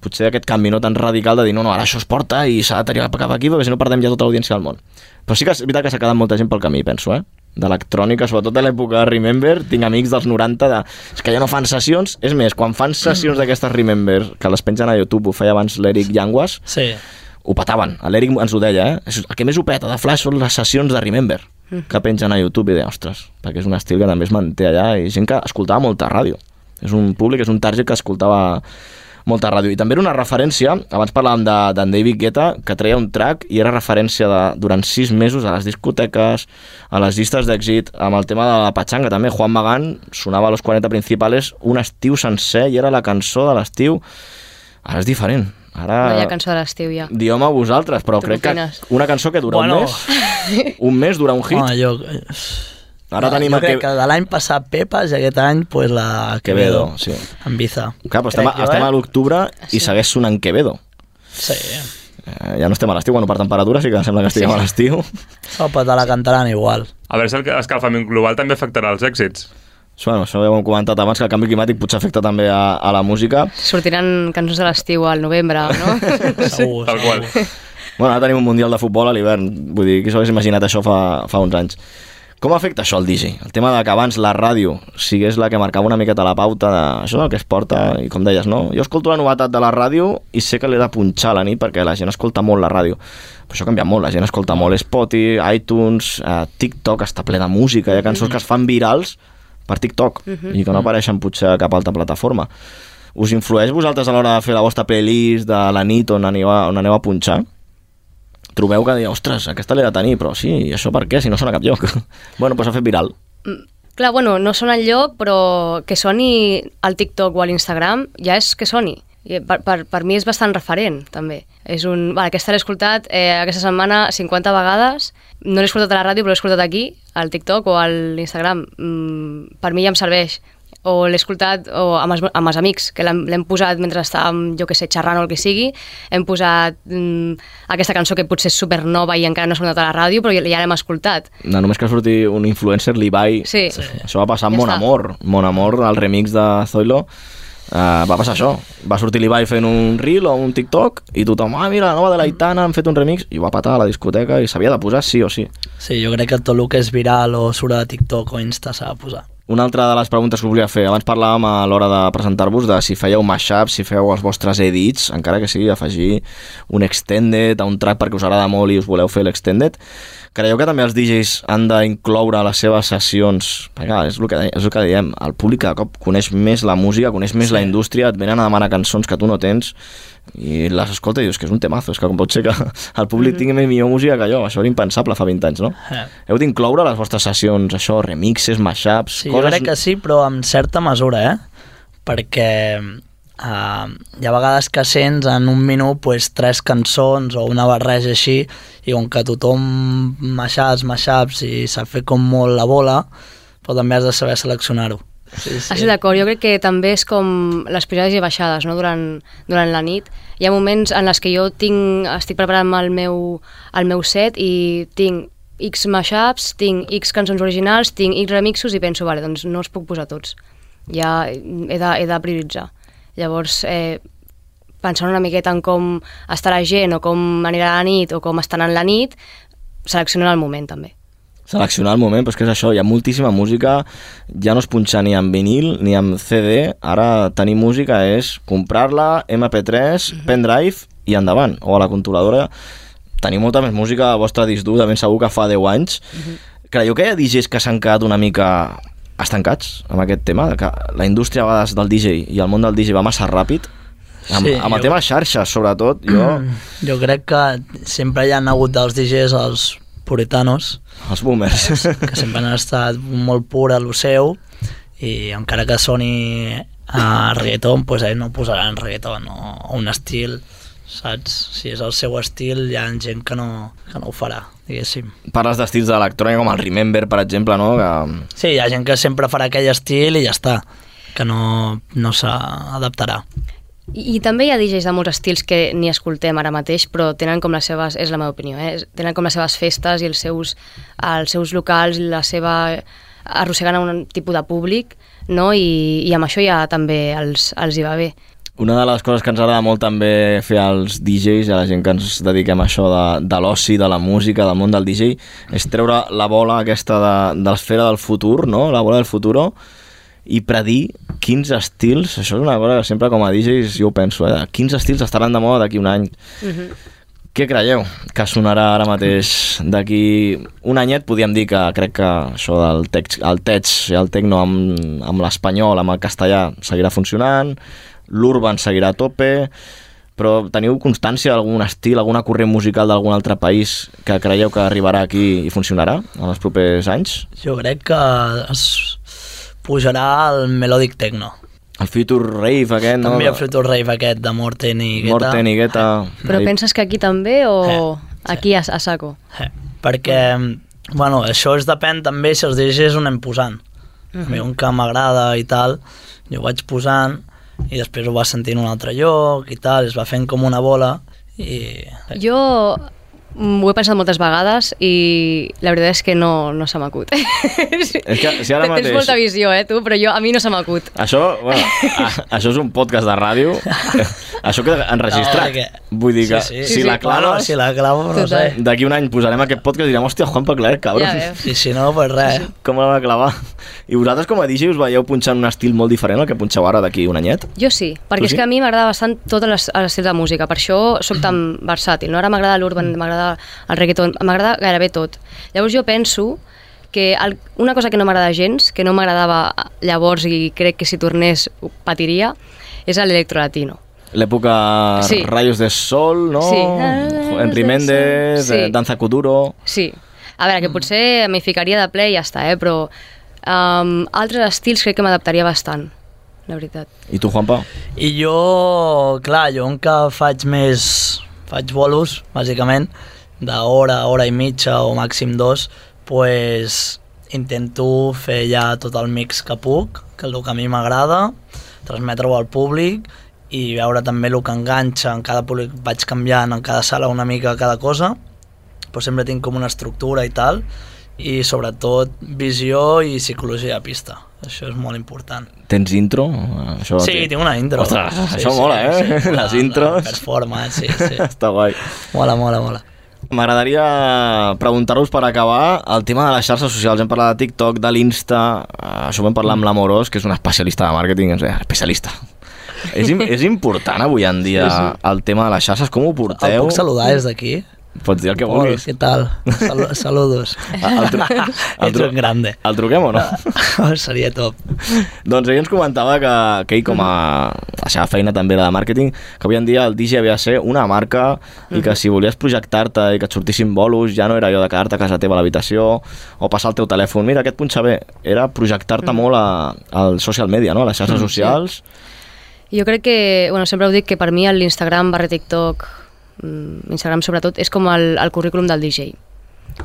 S6: potser aquest canvi no tan radical de dir no, no, ara això es porta i s'ha de tenir cap aquí perquè si no perdem ja tota l'audiència del món. Però sí que és veritat que s'ha quedat molta gent pel camí, penso, eh? D'electrònica, sobretot de l'època de Remember, tinc amics dels 90 de... És que ja no fan sessions, és més, quan fan sessions d'aquestes Remember, que les pengen a YouTube, ho feia abans l'Eric Llanguas,
S11: Sí.
S6: ho petaven, l'Eric ens ho deia, eh? El que més ho peta de Flash són les sessions de Remember, que pengen a YouTube i deia, ostres, perquè és un estil que també es manté allà i gent que escoltava molta ràdio. És un públic, és un target que escoltava molta ràdio. I també era una referència, abans parlàvem de- d'en David Guetta, que treia un track i era referència de, durant sis mesos a les discoteques, a les llistes d'èxit, amb el tema de la patxanga també. Juan Magán sonava a los 40 principals un estiu sencer i era la cançó de l'estiu. Ara és diferent. Ara...
S10: No hi ha cançó de l'estiu ja.
S6: Dieu-me vosaltres, però
S10: Tu
S6: crec que una cançó que dura
S11: Bueno.
S6: un mes, un mes dura un hit.
S11: Home, jo,
S6: Ara tenim
S11: jo crec
S6: que...
S11: que de l'any passat Pepas i aquest any pues, la
S6: Quevedo,
S11: Quevedo,
S6: sí.
S11: amb Biza.
S6: Clar, però estem, estem
S11: eh?
S6: a l'octubre i segueix sonant Quevedo.
S11: Sí.
S6: Eh, ja no estem a l'estiu, bueno, per temperatura sí que sembla que estiguem
S11: Sí.
S6: a l'estiu.
S11: El te la cantaran igual.
S7: A veure si el escalfament global també afectarà els èxits.
S6: Bueno, això ja ho hem comentat abans, que el canvi climàtic potser afecta també a, a la música.
S10: Sortiran cançons de l'estiu al novembre, no?
S11: Segur,
S7: Tal qual.
S6: Bueno, ara tenim un Mundial de Futbol a l'hivern, vull dir, qui s'ho hagués imaginat això fa, fa uns anys. Com afecta això al DJ? El tema de que abans la ràdio sigués la que marcava una miqueta la pauta de això del que es porta, i com deies, no? Jo escolto la novetat de la ràdio i sé que l'he de punxar a la nit perquè la gent escolta molt la ràdio. Però això ha canviat molt, la gent escolta molt Spotify, iTunes, eh, TikTok, està ple de música, hi ha cançons que es fan virals per TikTok
S10: Mhm.
S6: i que no apareixen potser a cap altra plataforma. Us influeix vosaltres a l'hora de fer la vostra playlist de la nit on aneu a, on aneu a punxar? Trobeu que diu, ostres, aquesta l'he de tenir, però sí, i això per què, si no sona a cap lloc? bueno, doncs s'ha fet viral.
S10: Clar, bueno, no sona lloc, però que soni al TikTok o a l'Instagram ja és que soni. I per, per, per mi és bastant referent, també. És un... Vale, aquesta l'he escoltat eh, aquesta setmana 50 vegades. No l'he escoltat a la ràdio, però l'he escoltat aquí, al TikTok o a l'Instagram. Mm, per mi ja em serveix. O l'he escoltat o amb, els, amb els amics, que l'hem posat mentre estàvem, jo que sé, xerrant o el que sigui. Hem posat mm, aquesta cançó que potser és supernova i encara no s'ha sonat a la ràdio, però ja, l'hem escoltat.
S6: No, només que surti un influencer, l'Ibai.
S10: Sí. Sí.
S6: Això va passar amb
S10: Ja
S6: Mon
S10: està.
S6: Amor. Mon Amor, el remix de Zoilo. Uh, va passar això. Va sortir l'Ibai fent un reel o un TikTok i tothom, ah, mira, la nova de l'Aitana, han fet un remix i ho va patar a la discoteca i s'havia de posar sí o sí.
S11: Sí, jo crec que tot el que és viral o surt a TikTok o Insta s'ha de posar.
S6: Una altra de les preguntes que us volia fer, abans parlàvem a l'hora de presentar-vos de si fèieu mashup, si feu els vostres edits, encara que sigui afegir un extended a un track perquè us agrada molt i us voleu fer l'extended. Creieu que també els DJs han d'incloure a les seves sessions, perquè clar, és el, que, és el que diem, el públic cada cop coneix més la música, coneix més sí. la indústria, et venen a demanar cançons que tu no tens i les escolta i dius que és un temazo, és que com pot ser que el públic tingui més millor música que jo, això era impensable fa 20 anys, no?
S11: Eh.
S6: Heu d'incloure a les vostres sessions això, remixes, mashups,
S11: Sí, jo crec que sí, però amb certa mesura, eh? Perquè uh, hi ha vegades que sents en un minut pues, tres cançons o una barreja així i com que tothom mashups, mashups i s'ha fet com molt la bola, però també has de saber seleccionar-ho. Sí,
S10: Sí. Estic d'acord, jo crec que també és com les pujades i baixades no? durant, durant la nit. Hi ha moments en les que jo tinc, estic preparant el meu, el meu set i tinc X mashups, tinc X cançons originals, tinc X remixos i penso, vale, doncs no els puc posar tots. Ja he de, he de prioritzar. Llavors, eh, pensant una miqueta en com estarà gent o com anirà la nit o com estan en la nit, seleccionant el moment també.
S6: seleccionar el moment, però és que és això, hi ha moltíssima música, ja no es punxa ni amb vinil ni amb CD, ara tenir música és comprar-la, MP3, pendrive i endavant, o a la controladora. Teniu molta més música a vostre disc dur, de ben segur que fa 10 anys. Creieu que hi ha DJs que s'han quedat una mica estancats amb aquest tema, que la indústria a vegades del DJ i el món del DJ va massa ràpid? Amb,
S11: Sí,
S6: amb el
S11: jo-
S6: tema xarxes, sobretot, jo...
S11: Jo crec que sempre hi han hagut dels DJs els puritanos,
S6: Els boomers.
S11: que sempre han estat molt pura el seu i encara que soni a reggaeton, pues ells no posaran reggaeton o un estil, saps? Si és el seu estil, hi ha gent que no, que no ho farà, diguéssim.
S6: Parles d'estils d'electrònica com el Remember, per exemple, no? Que...
S11: Sí, hi ha gent que sempre farà aquell estil i ja està, que no, no s'adaptarà.
S10: I, I també hi ha DJs de molts estils que ni escoltem ara mateix, però tenen com les seves, és la meva opinió, eh? tenen com les seves festes i els seus, els seus locals, la seva arrossegant a un tipus de públic, no? I, i amb això ja també els, els hi va bé.
S6: Una de les coses que ens agrada molt també fer als DJs i a la gent que ens dediquem a això de, de l'oci, de la música, del món del DJ, és treure la bola aquesta de, de l'esfera del futur, no? la bola del futuro, i predir quins estils, això és una cosa que sempre com a DJs jo ho penso, eh? quins estils estaran de moda d'aquí un any. Què creieu que sonarà ara mateix d'aquí un anyet? Podríem dir que crec que això del tech, el tech i el tecno amb, amb l'espanyol, amb el castellà, seguirà funcionant, l'urban seguirà a tope, però teniu constància d'algun estil, alguna corrent musical d'algun altre país que creieu que arribarà aquí i funcionarà en els propers anys?
S11: Jo crec que es pujarà el Melodic Techno.
S6: El Future Rave aquest, no?
S11: També el Future Rave aquest de Morten i Guetta.
S6: Morten i Guetta.
S10: Però
S6: Rave.
S10: penses que aquí també o aquí a, a saco?
S11: perquè, bueno, això es depèn també si els DJs ho anem posant. Uh. -huh. un que m'agrada i tal, jo vaig posant i després ho vas sentint en un altre lloc i tal, es va fent com una bola i...
S10: Jo ho he pensat moltes vegades i la veritat és que no, no se m'acut.
S6: És que si ara
S10: Tens
S6: mateix...
S10: molta visió, eh, tu, però jo, a mi no se m'acut.
S6: Això, bueno, a, això és un podcast de ràdio. això queda enregistrat.
S11: No, perquè-
S6: Vull dir que
S11: Sí, sí.
S6: si
S11: Sí,
S6: la
S11: sí,
S6: claves...
S11: bueno, si la clavo, no
S10: Total.
S11: sé.
S6: D'aquí un any posarem aquest podcast i direm, hòstia, Juan Pacler, cabrón.
S10: Ja veus.
S11: I si no, pues res.
S6: Com la va clavar? I vosaltres com a DJ us veieu punxant un estil molt diferent al que punxeu ara d'aquí un anyet?
S10: Jo sí, perquè
S6: Tu
S10: és
S6: sí?
S10: que a mi m'agrada bastant els estils de música, per això sóc tan versàtil. No? Ara m'agrada l'urban, m'agrada el reggaeton, m'agrada gairebé tot. Llavors jo penso que el, una cosa que no m'agrada gens, que no m'agradava llavors i crec que si tornés ho patiria, és l'electrolatino.
S6: L'època
S10: Sí.
S6: Rayos de Sol, no?
S10: Sí.
S6: Henry Méndez,
S10: Sí.
S6: eh, Danza Kuduro...
S10: Sí. A veure, que potser m'hi ficaria de ple i ja està, eh? però um, altres estils crec que m'adaptaria bastant. la veritat.
S6: I tu, Juanpa?
S11: I jo, clar, jo on que faig més... faig bolos, bàsicament, d'hora, hora i mitja o màxim dos, pues intento fer ja tot el mix que puc, que és el que a mi m'agrada, transmetre-ho al públic i veure també el que enganxa en cada públic, vaig canviant en cada sala una mica cada cosa, però sempre tinc com una estructura i tal, i sobretot visió i psicologia de pista. Això és molt important.
S6: Tens intro? Això
S11: Sí, tinc una intro.
S6: Ostres,
S11: Sí,
S6: això
S11: sí,
S6: mola, eh?
S11: sí,
S6: Les intros.
S11: Per format, sí, sí.
S6: Està guai.
S11: Mola, mola, mola.
S6: M'agradaria preguntar-vos per acabar el tema de les xarxes socials. Hem parlat de TikTok, de l'Insta, eh, això ho vam parlar amb l'Amorós, que és un especialista de màrqueting, especialista. És, és important avui en dia
S11: Sí, sí.
S6: el tema de les xarxes, com ho
S11: El
S6: porteu?
S11: puc saludar des d'aquí?
S6: Pots dir el que vulguis.
S11: què tal? Sal saludos.
S6: El, tru el,
S11: Ets un grande.
S6: el truquem o no?
S11: Seria top.
S6: doncs ell ens comentava que, que ell com a la seva feina també la de màrqueting, que avui en dia el DJ havia de ser una marca i que si volies projectar-te i que et sortissin bolos ja no era allò de quedar-te a casa teva a l'habitació o passar el teu telèfon, mira aquest punxa bé era projectar-te molt a, al social media, no? a les xarxes
S10: Mm,
S6: socials
S10: Jo crec que, bueno, sempre ho dic, que per mi l'Instagram barra TikTok, mm, Instagram sobretot, és com el, el currículum del DJ.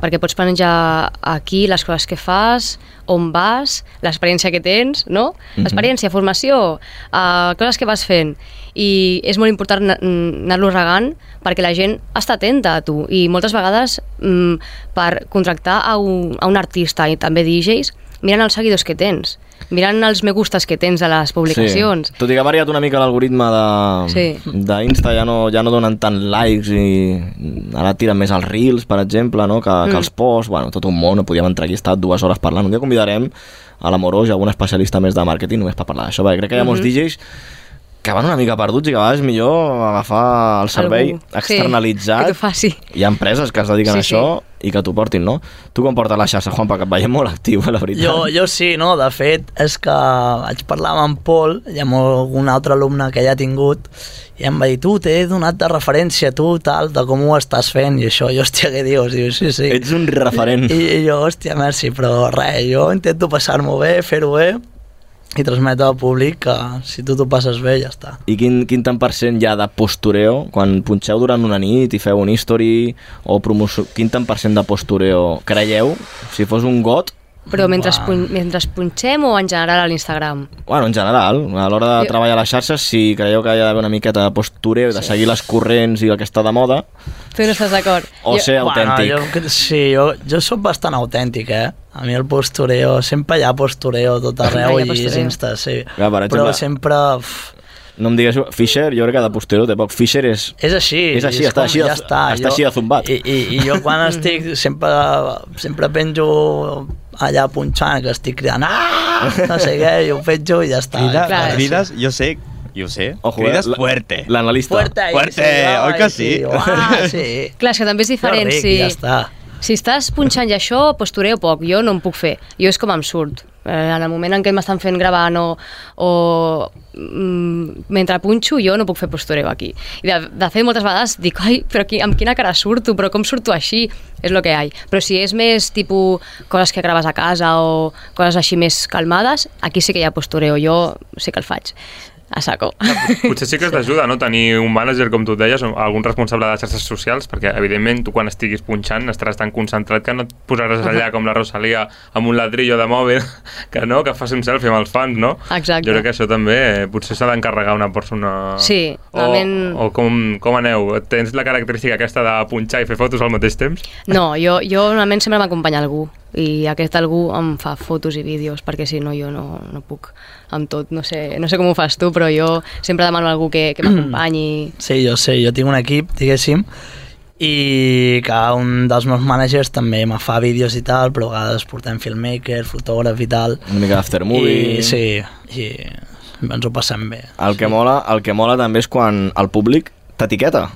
S10: Perquè pots penjar aquí les coses que fas, on vas, l'experiència que tens, no?
S16: Mhm.
S10: L'experiència, formació, uh, coses que vas fent. I és molt important na- anar-lo regant perquè la gent està atenta a tu. I moltes vegades, mm, per contractar a un, a un artista i també DJs, miren els seguidors que tens, miren els me gustes que tens a les publicacions.
S6: Sí. Tot i que ha variat una mica l'algoritme de-
S10: Sí.
S6: d'Insta, ja, no, ja no donen tant likes i ara tiren més els reels, per exemple, no? que, que
S10: Mm.
S6: els posts, bueno, tot un món, no podíem entrar aquí, estar dues hores parlant. Un dia convidarem a l'Amorós i algun especialista més de màrqueting només per parlar d'això, perquè crec que hi ha molts
S10: Mhm.
S6: DJs que van una mica perduts i que a vegades és millor agafar el servei
S10: Algú, sí,
S6: externalitzat.
S10: que t'ho faci.
S6: Hi ha empreses que es dediquen a
S10: Sí,
S6: això i que t'ho portin, no? Tu com portes la xarxa, Juan, perquè et veiem molt actiu, la veritat.
S11: Jo, jo sí, no? De fet, és que vaig parlar amb en Pol i amb algun altre alumne que ja ha tingut i em va dir, tu t'he donat de referència, tu, tal, de com ho estàs fent i això, jo, hòstia, què dius? Diu, sí, sí.
S6: Ets un referent.
S11: I, i jo, hòstia, merci, però res, jo intento passar-m'ho bé, fer-ho bé i transmetre al públic que si tu t'ho passes bé, ja està.
S6: I quin, quin tant per cent hi ha de postureo quan punxeu durant una nit i feu un history o promoció, quin tant per cent de postureo creieu? Si fos un got,
S10: Però mentre, pun mentre punxem o en general a l'Instagram?
S6: bueno, en general, a l'hora de
S10: Jo-
S6: treballar a les xarxes, si creieu que hi ha d'haver una miqueta de postureo, de seguir les corrents i el que està de moda,
S10: Tu no estàs d'acord?
S6: O ser autèntic.
S11: Bueno, jo, sí, jo, jo sóc bastant autèntic, eh? A mi el postureo, sempre hi ha postureo tot arreu i és. Insta, sí.
S6: Clar, per
S11: Però
S6: exemple-
S11: sempre... Uf,
S6: no em digues... Fisher, jo crec que de postureo té poc. Fisher és...
S11: és així.
S6: És així,
S11: és
S6: està
S11: com,
S6: així de-
S11: ja està.
S6: està així de zumbat.
S11: I, i, I jo quan estic, sempre, sempre penjo allà punxant, que estic cridant ah! no sé què, i ho penjo i ja està.
S8: Crida,
S11: Clar,
S8: crides, jo sé, jo sé,
S6: Ojo,
S8: crides
S6: eh, la-
S8: fuerte.
S6: L'analista.
S11: Fuerte,
S8: Fuerte,
S11: sí,
S8: oi que
S11: i
S8: sí?
S11: Uah, sí.
S10: Clar, és que també és diferent.
S11: ric,
S10: si,
S11: ja està.
S10: Si estàs punxant i això, postureo poc. Jo no em puc fer. Jo és com em surt. Eh, en el moment en què m'estan fent gravant o, o mm, mentre punxo, jo no puc fer postureo aquí. I de, de fet, moltes vegades dic, ai, però qui, amb quina cara surto? Però com surto així? És el que hi ha. Però si és més tipus coses que graves a casa o coses així més calmades, aquí sí que hi ha postureo. Jo sí que el faig. A saco.
S7: Potser sí que és d'ajuda, no?, tenir un mànager, com tu deies, o algun responsable de xarxes socials, perquè, evidentment, tu quan estiguis punxant estaràs tan concentrat que no et posaràs allà com la Rosalia amb un ladrillo de mòbil, que no, que faci un selfie amb els fans, no?
S10: Exacte.
S7: Jo crec que això també eh, potser s'ha d'encarregar una persona...
S10: Sí,
S7: O,
S10: normalment-
S7: o com, com aneu? Tens la característica aquesta de punxar i fer fotos al mateix temps?
S10: No, jo, jo normalment sempre m'acompanya algú i aquest algú em fa fotos i vídeos perquè si no jo no, no puc amb tot, no sé, no sé com ho fas tu però jo sempre demano a algú que, que m'acompanyi
S11: Sí, jo sé, jo tinc un equip, diguéssim, i que un dels meus managers també me fa vídeos i tal, però a vegades portem filmmaker, fotògraf i tal.
S6: Una mica d'aftermovie.
S11: I, sí, i ens ho passem bé.
S6: El que, mola, el que mola també és quan el públic t'etiqueta.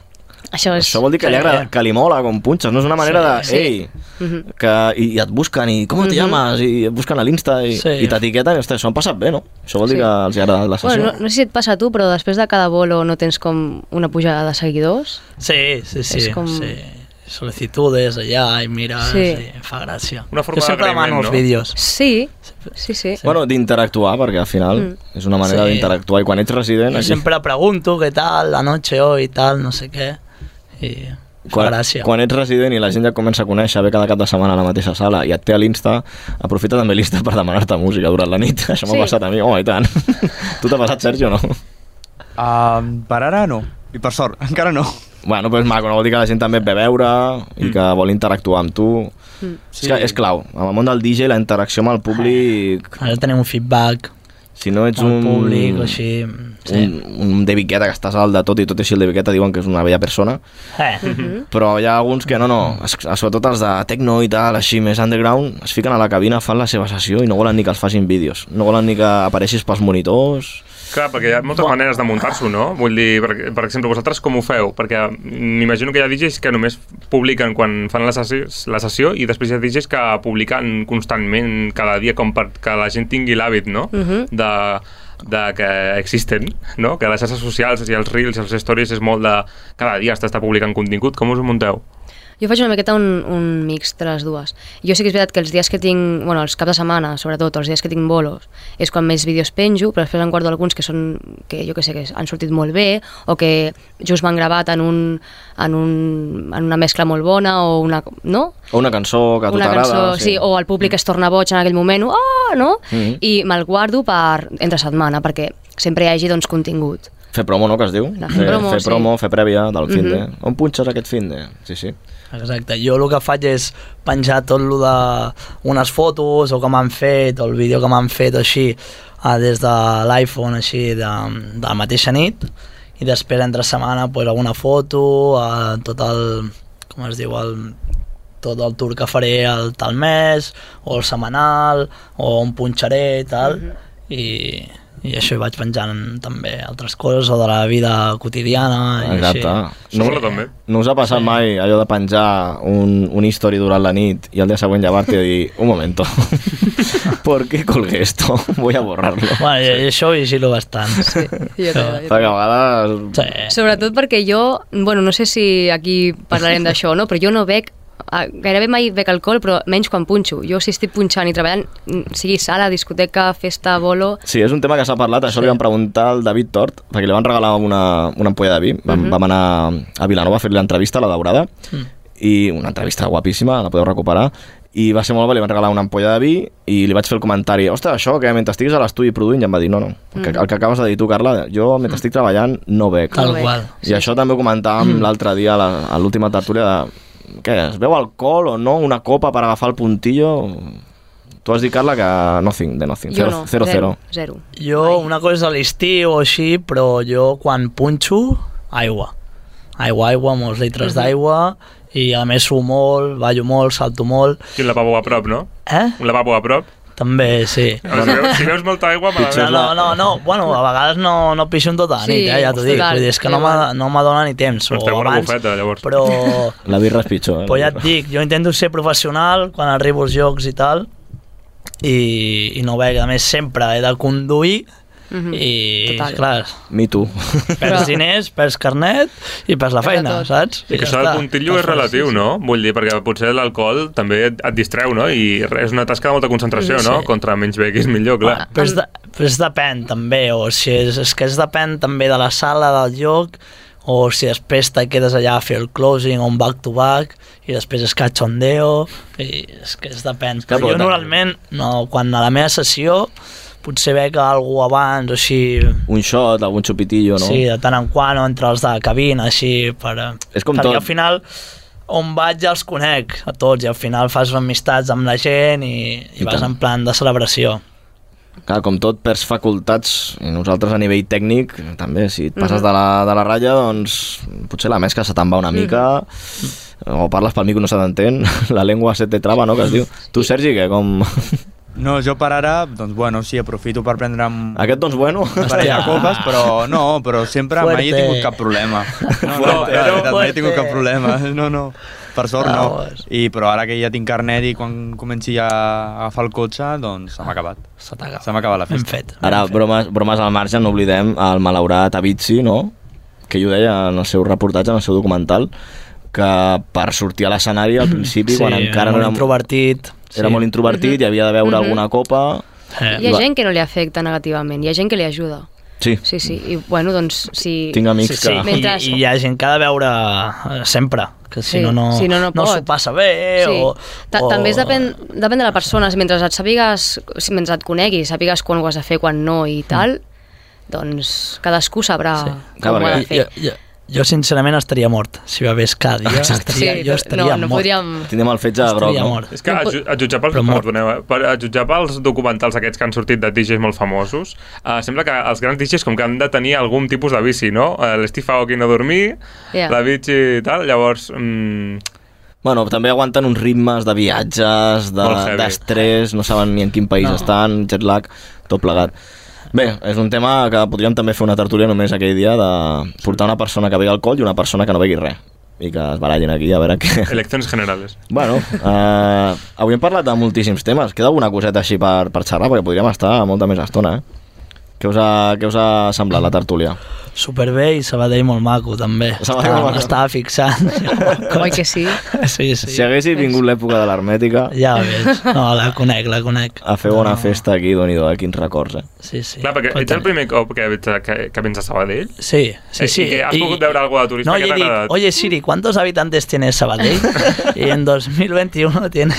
S10: Això, és...
S6: Això vol dir que li, agrada, que li mola com punxes, no és una manera de...
S10: Sí, sí.
S6: Ei,
S10: Mhm.
S6: que, i, i et busquen, i com te
S10: Mhm.
S6: llames, i et busquen a l'Insta, i,
S10: Sí.
S6: i t'etiqueten, i ostres, s'ho han passat bé, no? Això vol dir
S10: Sí.
S6: que els agradat la sessió.
S10: Bueno, no, no sé si et passa a tu, però després de cada bolo no tens com una pujada de seguidors?
S11: Sí, sí, sí.
S10: És com-
S11: sí. sol·licitudes allà i mires
S10: Sí.
S11: i fa gràcia.
S7: Una forma
S11: jo sempre demano els
S7: no?
S11: vídeos.
S10: Sí, sí, sí.
S6: Bueno, d'interactuar, perquè al final
S10: Mm.
S6: és una manera
S11: Sí.
S6: d'interactuar i quan ets resident...
S11: Jo
S6: Aquí,
S11: sempre pregunto què tal, la noche hoy, tal, no sé què. I fa
S6: quan,
S11: gràcia.
S6: quan ets resident i la gent ja comença a conèixer, ve cada cap de setmana a la mateixa sala i et té a l'Insta, aprofita també l'Insta per demanar-te música durant la nit. Això m'ha
S8: Sí.
S6: passat a mi, home, i tant. tu t'ha passat, Sergi, o no?
S8: Uh, per ara no. I per sort, encara no.
S6: Bueno, doncs maco, no vol dir que la gent també et ve a veure i que vol interactuar amb tu.
S10: Mm.
S6: Sí. És, que és clau. En el món del DJ, la interacció amb el públic...
S11: Ara tenim un feedback
S6: Si no ets un...
S11: públic, així... Sí.
S6: un, un David Guetta que estàs al de tot i tot i així el David Guetta diuen que és una bella persona.
S11: Eh.
S6: però hi ha alguns que no, no. Es- sobretot els de techno i tal, així més underground es fiquen a la cabina, fan la seva sessió i no volen ni que els facin vídeos, no volen ni que apareixis pels monitors
S7: Clar, perquè hi ha moltes maneres de muntar-s'ho, no? Vull dir, per, per exemple, vosaltres com ho feu? Perquè m'imagino que hi ha DJs que només publiquen quan fan la sessió, la sessió i després hi ha DJs que publiquen constantment cada dia com per que la gent tingui l'hàbit, no?
S10: Mhm.
S7: de, de que existen, no? Que les xarxes socials i els reels i els stories és molt de... Cada dia estàs publicant contingut. Com us ho munteu?
S10: Jo faig una miqueta un, un mix de les dues. Jo sí que és veritat que els dies que tinc, bueno, els caps de setmana, sobretot, els dies que tinc bolos, és quan més vídeos penjo, però després en guardo alguns que són, que jo que sé, que han sortit molt bé, o que just m'han gravat en, un, en, un, en una mescla molt bona, o una, no?
S6: o una cançó que a tu t'agrada
S10: cançó, sí. o el públic es torna boig en aquell moment, oh, no?
S6: Mhm.
S10: I me'l guardo per entre setmana, perquè sempre hi hagi doncs, contingut.
S6: fer promo, no, que es diu?
S10: La fer promo,
S6: fer
S10: sí.
S6: promo, fer prèvia del fin de...
S10: Mhm.
S6: On punxes aquest fin de? Sí, sí.
S11: Exacte, jo el que faig és penjar tot lo de unes fotos o que m'han fet o el vídeo que m'han fet així eh, des de l'iPhone així de, de la mateixa nit. I després entre setmana pues, alguna foto eh, tot el com es diu el, tot el tour que faré el tal mes o el setmanal o on punxaré tal. I, i això hi vaig penjant també altres coses o de la vida quotidiana i
S6: Exacte.
S11: així.
S6: No,
S7: Mola també.
S6: no us ha passat sí. mai allò de penjar un, un history durant la nit i el dia següent llevar-te i dir, un momento, ¿por qué colgué esto? Voy a borrarlo.
S11: Bueno, i això ho vigilo bastant. Sí,
S10: jo també.
S6: Perquè a vegades...
S11: Sí.
S10: Sobretot perquè jo, bueno, no sé si aquí parlarem d'això, no? però jo no ah, gairebé mai bec alcohol, però menys quan punxo. Jo si estic punxant i treballant, mm, sigui sala, discoteca, festa, bolo...
S6: Sí, és un tema que s'ha parlat, això
S10: Sí.
S6: li vam preguntar al David Tort, perquè li van regalar una, una ampolla de vi, vam,
S10: Mhm.
S6: vam anar a Vilanova a fer-li l'entrevista a la Daurada,
S11: Mm.
S6: i una entrevista guapíssima, la podeu recuperar, i va ser molt bé, li van regalar una ampolla de vi i li vaig fer el comentari, ostres, això que mentre estiguis a l'estudi produint, i em va dir, no, no, el que,
S11: Mhm.
S6: el que acabes de dir tu, Carla, jo mentre estic treballant no bec.
S11: Tal qual.
S6: I això també ho comentàvem l'altre dia a l'última tertúlia de, què, es veu alcohol o no? Una copa per agafar el puntillo? Tu has dit, Carla, que nothing, de nothing,
S10: Jo
S6: zero,
S10: no,
S6: zero, zero.
S10: zero.
S11: Jo, una cosa és a l'estiu o així, però jo quan punxo, aigua. Aigua, aigua, molts litres
S7: Mhm.
S11: d'aigua, i a més suo molt, ballo molt, salto molt.
S7: I un lavabo a prop, no?
S11: Eh?
S7: Un lavabo a prop.
S11: També, sí.
S7: Si veus, si veus molta aigua,
S11: No, no, no, no, bueno, a vegades no, no pixo en tota la
S7: Sí,
S11: nit, eh, ja t'ho dic, vull dir, és que no no m'adona ni temps,
S7: Doncs
S11: o abans,
S7: bufeta, llavors.
S11: però,
S6: La birra és pitjor, eh?
S11: però ja et dic, jo intento ser professional quan arribo als jocs i tal, i, i no veig, a més sempre he de conduir, i
S10: Total.
S11: clar,
S6: Me too.
S11: perds diners, perds carnet i perds la feina, saps?
S7: I que això del puntillo és relatiu, no? Vull dir, perquè potser l'alcohol també et, et distreu, no? I és una tasca de molta concentració,
S11: Sí.
S7: no? Contra menys beguis, millor, clar.
S11: Però, és de, però és depèn també, o si és, és que és depèn també de la sala del lloc, o si després te quedes allà a fer el closing o un back-to-back i després és cachondeo i és que és depèn. Però jo normalment, no, quan a la meva sessió potser bec algú abans o així,
S6: Un shot, algun xupitillo, no?
S11: sí, de tant en quant, o entre els de cabina, així, per,
S6: És com
S11: perquè
S6: tot.
S11: al final on vaig ja els conec a tots i al final fas amistats amb la gent i, i,
S6: I
S11: vas
S6: tant.
S11: en plan de celebració.
S6: Clar, com tot, perds facultats, i nosaltres a nivell tècnic, també, si et passes
S11: Mhm.
S6: de, la, de la ratlla, doncs potser la mescla se te'n va una mica, o parles pel micro no se t'entén, la llengua se te trava, no?, que es diu. Tu, Sergi, què, com...
S8: No, jo per ara, doncs bueno, sí, aprofito per prendre'm...
S6: Aquest, doncs bueno...
S8: Parell de copes, però no, però sempre
S6: Fuerte.
S8: mai he tingut cap problema. No, no,
S6: Fuerte.
S8: de veritat, mai he tingut cap problema. No, no, per sort no. I, però ara que ja tinc carnet i quan comenci a agafar el cotxe, doncs se m'ha acabat.
S11: Se
S8: m'ha acabat la festa.
S11: fet.
S6: Ara, bromes, bromes al marge, no oblidem el malaurat Avicii, no?, que ell ho deia en el seu reportatge, en el seu documental, que per sortir a l'escenari al principi,
S11: Sí,
S6: quan encara no
S11: molt
S6: era...
S11: introvertit.
S6: Era
S11: sí.
S6: molt introvertit i havia de beure
S10: Mhm.
S6: alguna copa...
S10: Hi ha gent que no li afecta negativament, hi ha gent que li ajuda.
S6: Sí.
S10: Sí, sí, i bueno, doncs si...
S6: Tinc amics
S11: sí, sí.
S6: que-
S10: Mentre...
S11: I, I hi ha gent que ha de veure eh, sempre, que si
S10: Sí,
S11: no no,
S10: si no, no
S11: no s'ho passa bé
S10: Sí.
S11: o,
S10: Ta
S11: o...
S10: També es depèn, depèn de la persona. Si mentre et sàpigues, si mentre et coneguis, sàpigues quan ho has de fer, quan no i tal, doncs cadascú sabrà sí. com ho ha de fer.
S11: Jo, jo, jo sincerament estaria mort si bevés cada dia. Estaria,
S10: Sí,
S11: jo estaria
S10: no, no
S11: mort.
S10: podríem...
S6: Tindrem el fetge groc,
S11: Estaria
S6: no?
S11: mort.
S7: És que a, ju- a, jutjar pels, perdoneu, eh, per, a jutjar pels documentals aquests que han sortit de DJs molt famosos, uh, sembla que els grans DJs com que han de tenir algun tipus de bici, no? Uh, L'Steve Aoki no dormir,
S6: Ja.
S7: la bici i tal, llavors... Mm,
S6: Bueno, també aguanten uns ritmes de viatges, de- d'estrès, no saben ni en quin país
S7: No.
S6: estan, jet lag, tot plegat. Bé, és un tema que podríem també fer una tertúlia només aquell dia de portar una persona que begui alcohol i una persona que no begui res i que es barallin aquí a veure què...
S7: eleccions generales.
S6: Bueno, uh, avui hem parlat de moltíssims temes. Queda alguna coseta així per, per xerrar? Perquè podríem estar molta més estona, eh? Què us ha, què us ha semblat la tertúlia?
S11: Superbé i Sabadell molt maco, també.
S6: Sabadell molt maco.
S11: Estava fixant.
S10: Oi que sí?
S11: Sí, sí.
S6: Si haguessis vingut l'època de l'hermètica...
S11: Ja ho veig. No, la conec, la conec.
S6: A fer bona festa aquí, doni do, eh? Quins records, eh?
S11: Sí, sí.
S7: Clar, perquè ets el primer cop que, que, que vens a Sabadell?
S11: Sí, sí,
S7: Eh,
S11: sí.
S7: I que has pogut veure algo de turista
S11: no,
S7: que t'ha agradat.
S11: oye Siri, ¿cuántos habitantes tiene Sabadell? y en 2021 tiene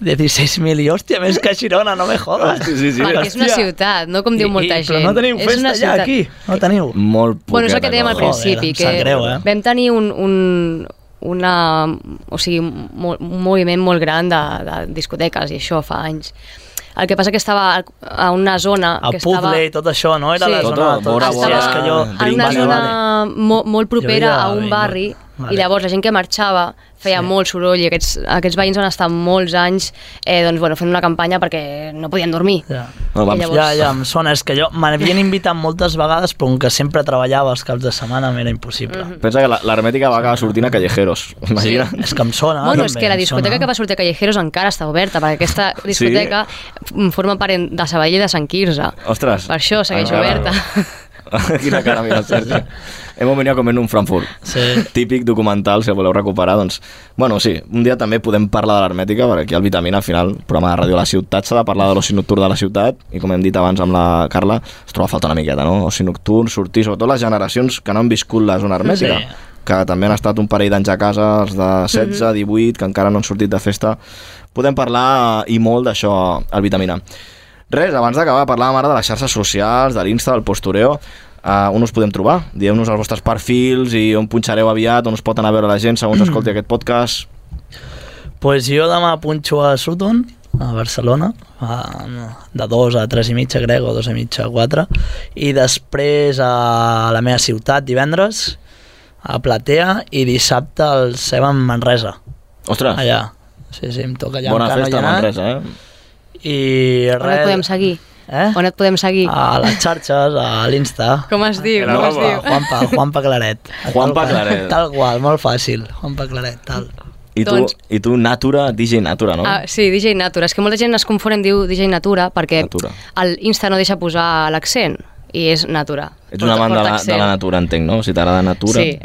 S11: 216.000 y hostia, més que Girona, no me jodas.
S6: Sí, sí, sí.
S10: Perquè és una ciutat, no com diu molta
S11: I,
S10: gent.
S11: Però no teniu
S10: és
S11: festa
S10: una
S11: ja
S10: ciutat.
S11: aquí, no teniu.
S6: Molt
S10: Bueno, és el que dèiem al principi, que
S11: greu, eh?
S10: vam tenir un, un, una, o sigui, un, mo- un moviment molt gran de, de discoteques i això fa anys. El que passa que estava a una zona
S11: El
S10: que estava...
S11: puzzle i tot això, no? Era
S10: Sí.
S11: la
S6: Tota,
S11: zona...
S6: vora,
S11: Tot,
S6: vora,
S11: és que jo...
S10: en una
S11: Vale,
S10: zona
S11: vale.
S10: mo, molt propera
S11: ja
S10: a un barri
S11: Vale.
S10: i llavors la gent que marxava feia sí. molt soroll i aquests, aquests veïns van estar molts anys eh, doncs, bueno, fent una campanya perquè no podien dormir.
S11: Ja.
S6: No,
S10: llavors-
S11: Ja, ja, em sona, és que jo m'havien invitat moltes vegades, però com que sempre treballava els caps de setmana m'era impossible.
S10: Mhm.
S6: Pensa que la- l'hermètica va acabar sortint a Callejeros, imagina.
S11: Sí. És que em sona,
S10: Bueno,
S11: també,
S10: és que la discoteca
S11: sona.
S10: que va sortir a Callejeros encara està oberta, perquè aquesta discoteca sí? forma part de Sabadell i de Sant Quirze.
S6: Ostres.
S10: Per això segueix
S6: Encara.
S10: oberta.
S6: Quina cara, mira, el Sergi. Hemos venido a comer un Frankfurt.
S11: Sí.
S6: Típic documental, si el voleu recuperar, doncs... Bueno, sí, un dia també podem parlar de l'hermètica, perquè aquí al Vitamina, al final, programa de ràdio a la ciutat, s'ha de parlar de l'oci nocturn de la ciutat, i com hem dit abans amb la Carla, es troba a faltar una miqueta, no? Oci nocturn, sortir, sobretot les generacions que no han viscut la zona hermètica,
S11: Sí.
S6: que també han estat un parell d'anys a casa, els de 16, 18, que encara no han sortit de festa. Podem parlar i molt d'això al Vitamina. Res, abans d'acabar, parlàvem ara de les xarxes socials, de l'Insta, del postureo. Uh, on us podem trobar? Dieu-nos els vostres perfils i on punxareu aviat, on us pot anar a veure la gent segons escolti aquest podcast.
S11: Pues jo demà punxo a Sutton, a Barcelona, a, de 2 a 3 i mitja, crec, o 2 i mitja a 4, i després a la meva ciutat divendres, a Platea, i dissabte al Seba en Manresa.
S6: Ostres!
S11: Allà. Sí, sí, em toca allà
S6: Bona festa a. Manresa, eh?
S11: I
S10: On et
S11: res...
S10: podem seguir?
S11: Eh?
S10: On et podem seguir?
S11: A les xarxes, a l'Insta.
S10: Com es diu?
S11: No,
S10: Com es diu?
S11: Juanpa, Juanpa Claret.
S6: Juanpa Claret.
S11: Tal qual, molt fàcil. Juanpa Claret, tal.
S6: I tu,
S10: Doncs-
S6: i tu Natura, DJ Natura, no?
S10: Ah, sí, DJ Natura. És que molta gent es confon diu DJ Natura perquè
S6: Natura.
S10: el Insta no deixa posar l'accent i és Natura.
S6: Ets una amant de la, de la natura, entenc, no? Si t'agrada Natura,
S10: Sí.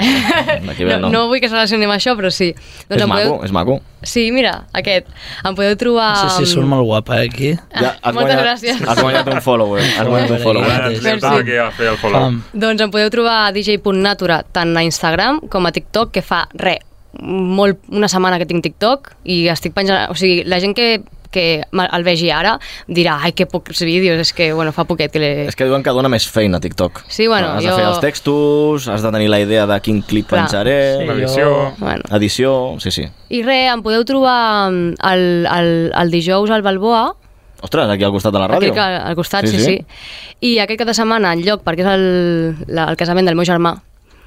S6: ve
S10: No, no vull que es relacioni amb això, però sí.
S6: és
S10: em
S6: maco, és maco.
S10: Sí, mira, aquest. Em podeu trobar...
S11: Sí, sí, surt molt guapa, eh, aquí.
S6: Ja, has
S10: Moltes
S6: guanyat,
S10: gràcies.
S6: Has guanyat un follower, has guanyat un follower.
S10: Merci.
S7: aquí a fer el follow.
S10: Doncs em podeu trobar a dj.natura tant a Instagram com a TikTok, que fa re, molt, una setmana que tinc TikTok i estic penjant... O sigui, la gent que, que el vegi ara dirà ai, que pocs vídeos, és que, bueno, fa poquet que... Le...
S6: És que diuen que dona més feina TikTok.
S10: Sí, bueno,
S6: has
S10: jo-
S6: de fer els textos, has de tenir la idea de quin clip
S10: Clar.
S6: penjaré...
S10: Sí, Edició. Bueno.
S6: Edició, sí, sí.
S10: I res, em podeu trobar mm, el, el, el dijous al Balboa,
S6: Ostres, aquí al costat de la
S10: aquí
S6: ràdio.
S10: al, al costat, sí, sí, I aquest cap de setmana, en lloc, perquè és el, la, el casament del meu germà.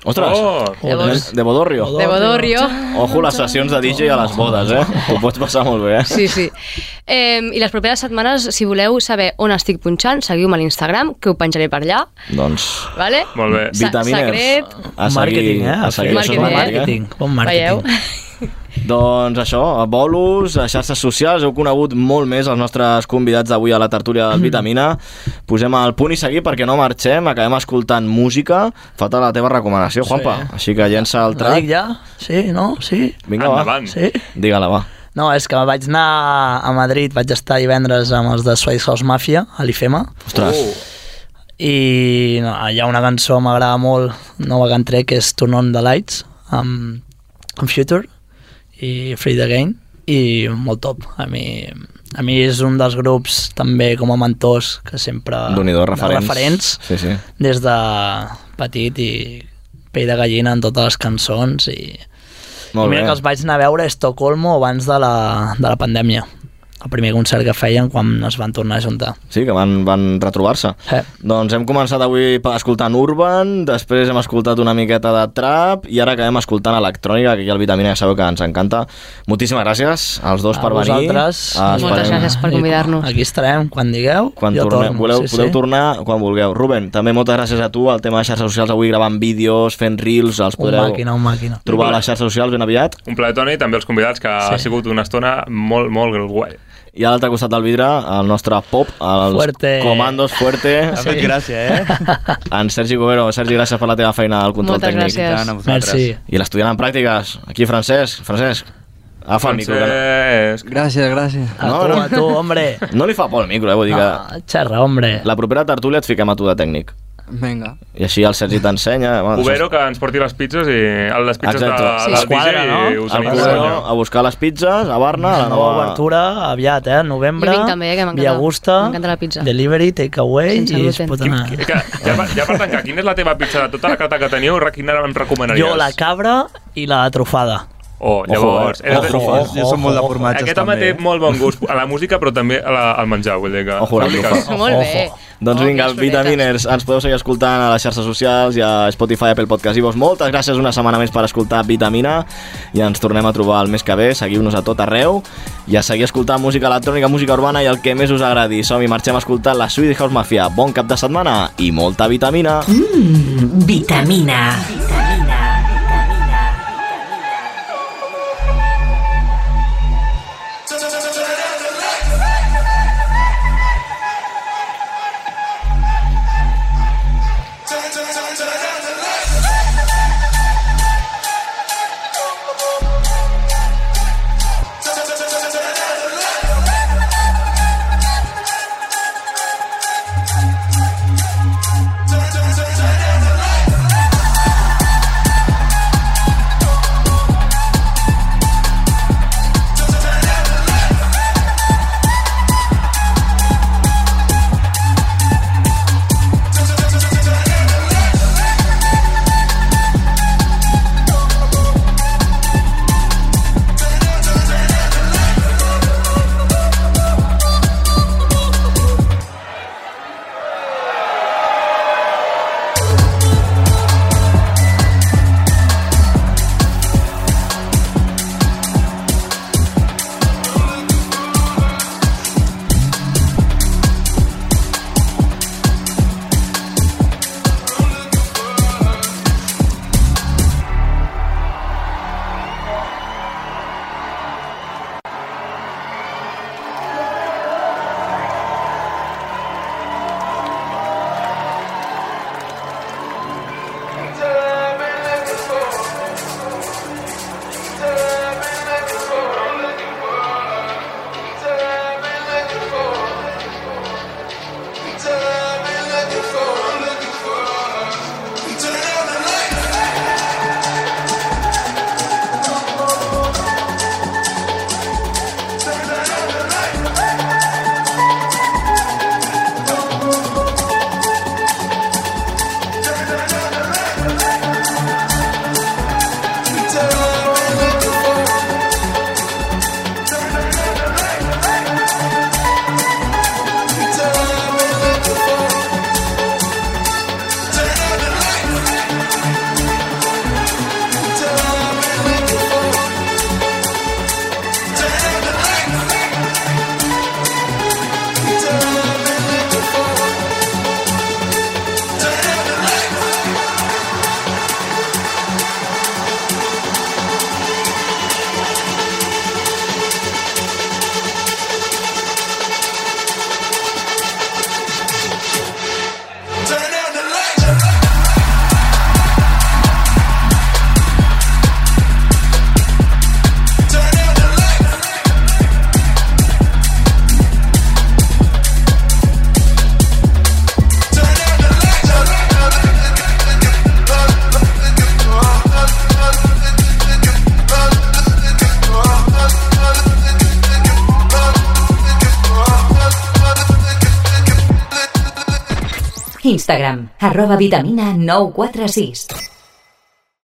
S6: Ostres,
S7: Oh!
S10: Llavors-
S6: de Bodorrio.
S10: De Bodorrio.
S6: Ojo les sessions de DJ a les bodes, eh? T'ho pots passar molt bé, eh?
S10: Sí, sí. Eh, I les properes setmanes, si voleu saber on estic punxant, seguiu-me a l'Instagram, que ho penjaré per allà,
S6: Doncs...
S10: vale?
S7: Molt bé.
S10: Sa
S6: Vitamines.
S10: secret.
S6: A seguir,
S11: Màrqueting, eh?
S6: A seguir, és
S10: eh?
S6: màrqueting,
S11: Bon màrqueting.
S10: Veieu?
S6: Doncs això, a bolos, a xarxes socials, heu conegut molt més els nostres convidats d'avui a la tertúlia del Vitamina. Posem el punt i seguir perquè no marxem, acabem escoltant música. Falta la teva recomanació, Juanpa.
S11: Sí.
S6: Així que llença el
S11: La
S6: track.
S11: dic ja? Sí, no? Sí?
S6: Vinga, va.
S7: Endavant.
S11: Sí?
S6: Digue-la, va.
S11: No, és que vaig anar a Madrid, vaig estar divendres amb els de Swice House Mafia, a l'IFEMA.
S6: Ostres.
S11: I no, hi ha una cançó que m'agrada molt, nova que han tret, que és Turn on the Lights, amb, amb Future i Free the Game, i molt top. A mi, a mi és un dels grups també com a mentors que sempre...
S6: Déu-n'hi-do,
S11: de
S6: referents.
S11: referents
S6: Sí, sí.
S11: des de petit i pell de gallina en totes les cançons i,
S6: Molt
S11: I mira
S6: bé.
S11: que els vaig anar a veure a Estocolmo abans de la, de la pandèmia. El primer concert que feien quan es van tornar a juntar.
S6: Sí, que van, van retrobar-se.
S11: Sí.
S6: Doncs hem començat avui escoltant Urban, després hem escoltat una miqueta de Trap i ara acabem escoltant electrònica, que aquí al Vitamina ja sabeu que ens encanta. Moltíssimes gràcies als dos
S11: A
S6: per venir.
S11: vosaltres.
S10: Moltes
S6: esperem-
S10: gràcies per convidar-nos.
S11: Aquí estarem, quan digueu,
S6: Quan
S11: jo
S6: torneu,
S11: torno.
S6: voleu,
S11: sí,
S6: podeu
S11: sí.
S6: tornar quan vulgueu. Ruben, també moltes gràcies a tu, al tema de xarxes socials, avui gravant vídeos, fent reels, els
S11: Un
S6: podreu
S11: màquina, un màquina.
S6: trobar a les xarxes socials ben aviat.
S7: Un plaer, Toni, també els convidats, que ha
S11: Sí.
S7: sigut una estona molt, molt guai.
S6: I a l'altre costat del vidre, el nostre pop, els
S11: Fuerte.
S6: comandos fuerte.
S8: Ha fet gràcia, eh?
S6: En Sergi Covero. Sergi, gràcies per la teva feina al control
S10: Moltes
S6: tècnic.
S10: gràcies.
S8: Tant a vosaltres.
S11: Merci.
S6: I l'estudiant en pràctiques, aquí Francesc. Francesc, agafa el micro. que
S7: Francesc.
S9: Gràcies, gràcies.
S11: A
S6: No,
S11: tu,
S6: no.
S11: a tu, hombre.
S6: No, no li fa por el micro, eh? Vull dir que
S11: Ah, xerra, hombre.
S6: la propera tertúlia et fiquem a tu de tècnic.
S9: Vinga.
S6: I així el Sergi t'ensenya. Bueno,
S7: Cubero, que ens porti les pizzas i les pizzas
S6: Exacte.
S7: de,
S6: Sí,
S7: del
S11: esquadra,
S7: DJ
S11: no?
S7: i tenim
S6: Cubero a buscar les pizzas a Barna, a la
S11: Nova obertura aviat, eh? Novembre.
S10: Jo vinc també, eh, que m'encanta-
S11: Via
S10: la pizza.
S11: Delivery, takeaway
S10: Sense
S11: i es pot anar.
S7: Que, ja, ja per tancar, quina és la teva pizza de tota la carta que teniu? Quina em recomanaries?
S11: Jo la cabra i la trufada.
S7: Oh, llavors...
S6: eh?
S7: he de-
S6: Ojo,
S8: Ojo, jo som molt de formatges,
S7: Aquest home
S8: també.
S7: té molt bon gust a la música, però també a la, al menjar, vull dir que...
S6: Ojo,
S7: fabrica-
S6: trufa.
S10: Molt bé.
S6: Doncs
S10: Oh,
S6: vinga. Vitaminers, ens podeu seguir escoltant a les xarxes socials i a Spotify, Apple Podcast i vos. Moltes gràcies una setmana més per escoltar Vitamina i ens tornem a trobar el mes que ve. Seguiu-nos a tot arreu i a seguir escoltant música electrònica, música urbana i el que més us agradi. Som i marxem a escoltar la Sweet House Mafia. Bon cap de setmana i molta vitamina.
S3: Mmm, vitamina. Instagram, arroba vitamina 946.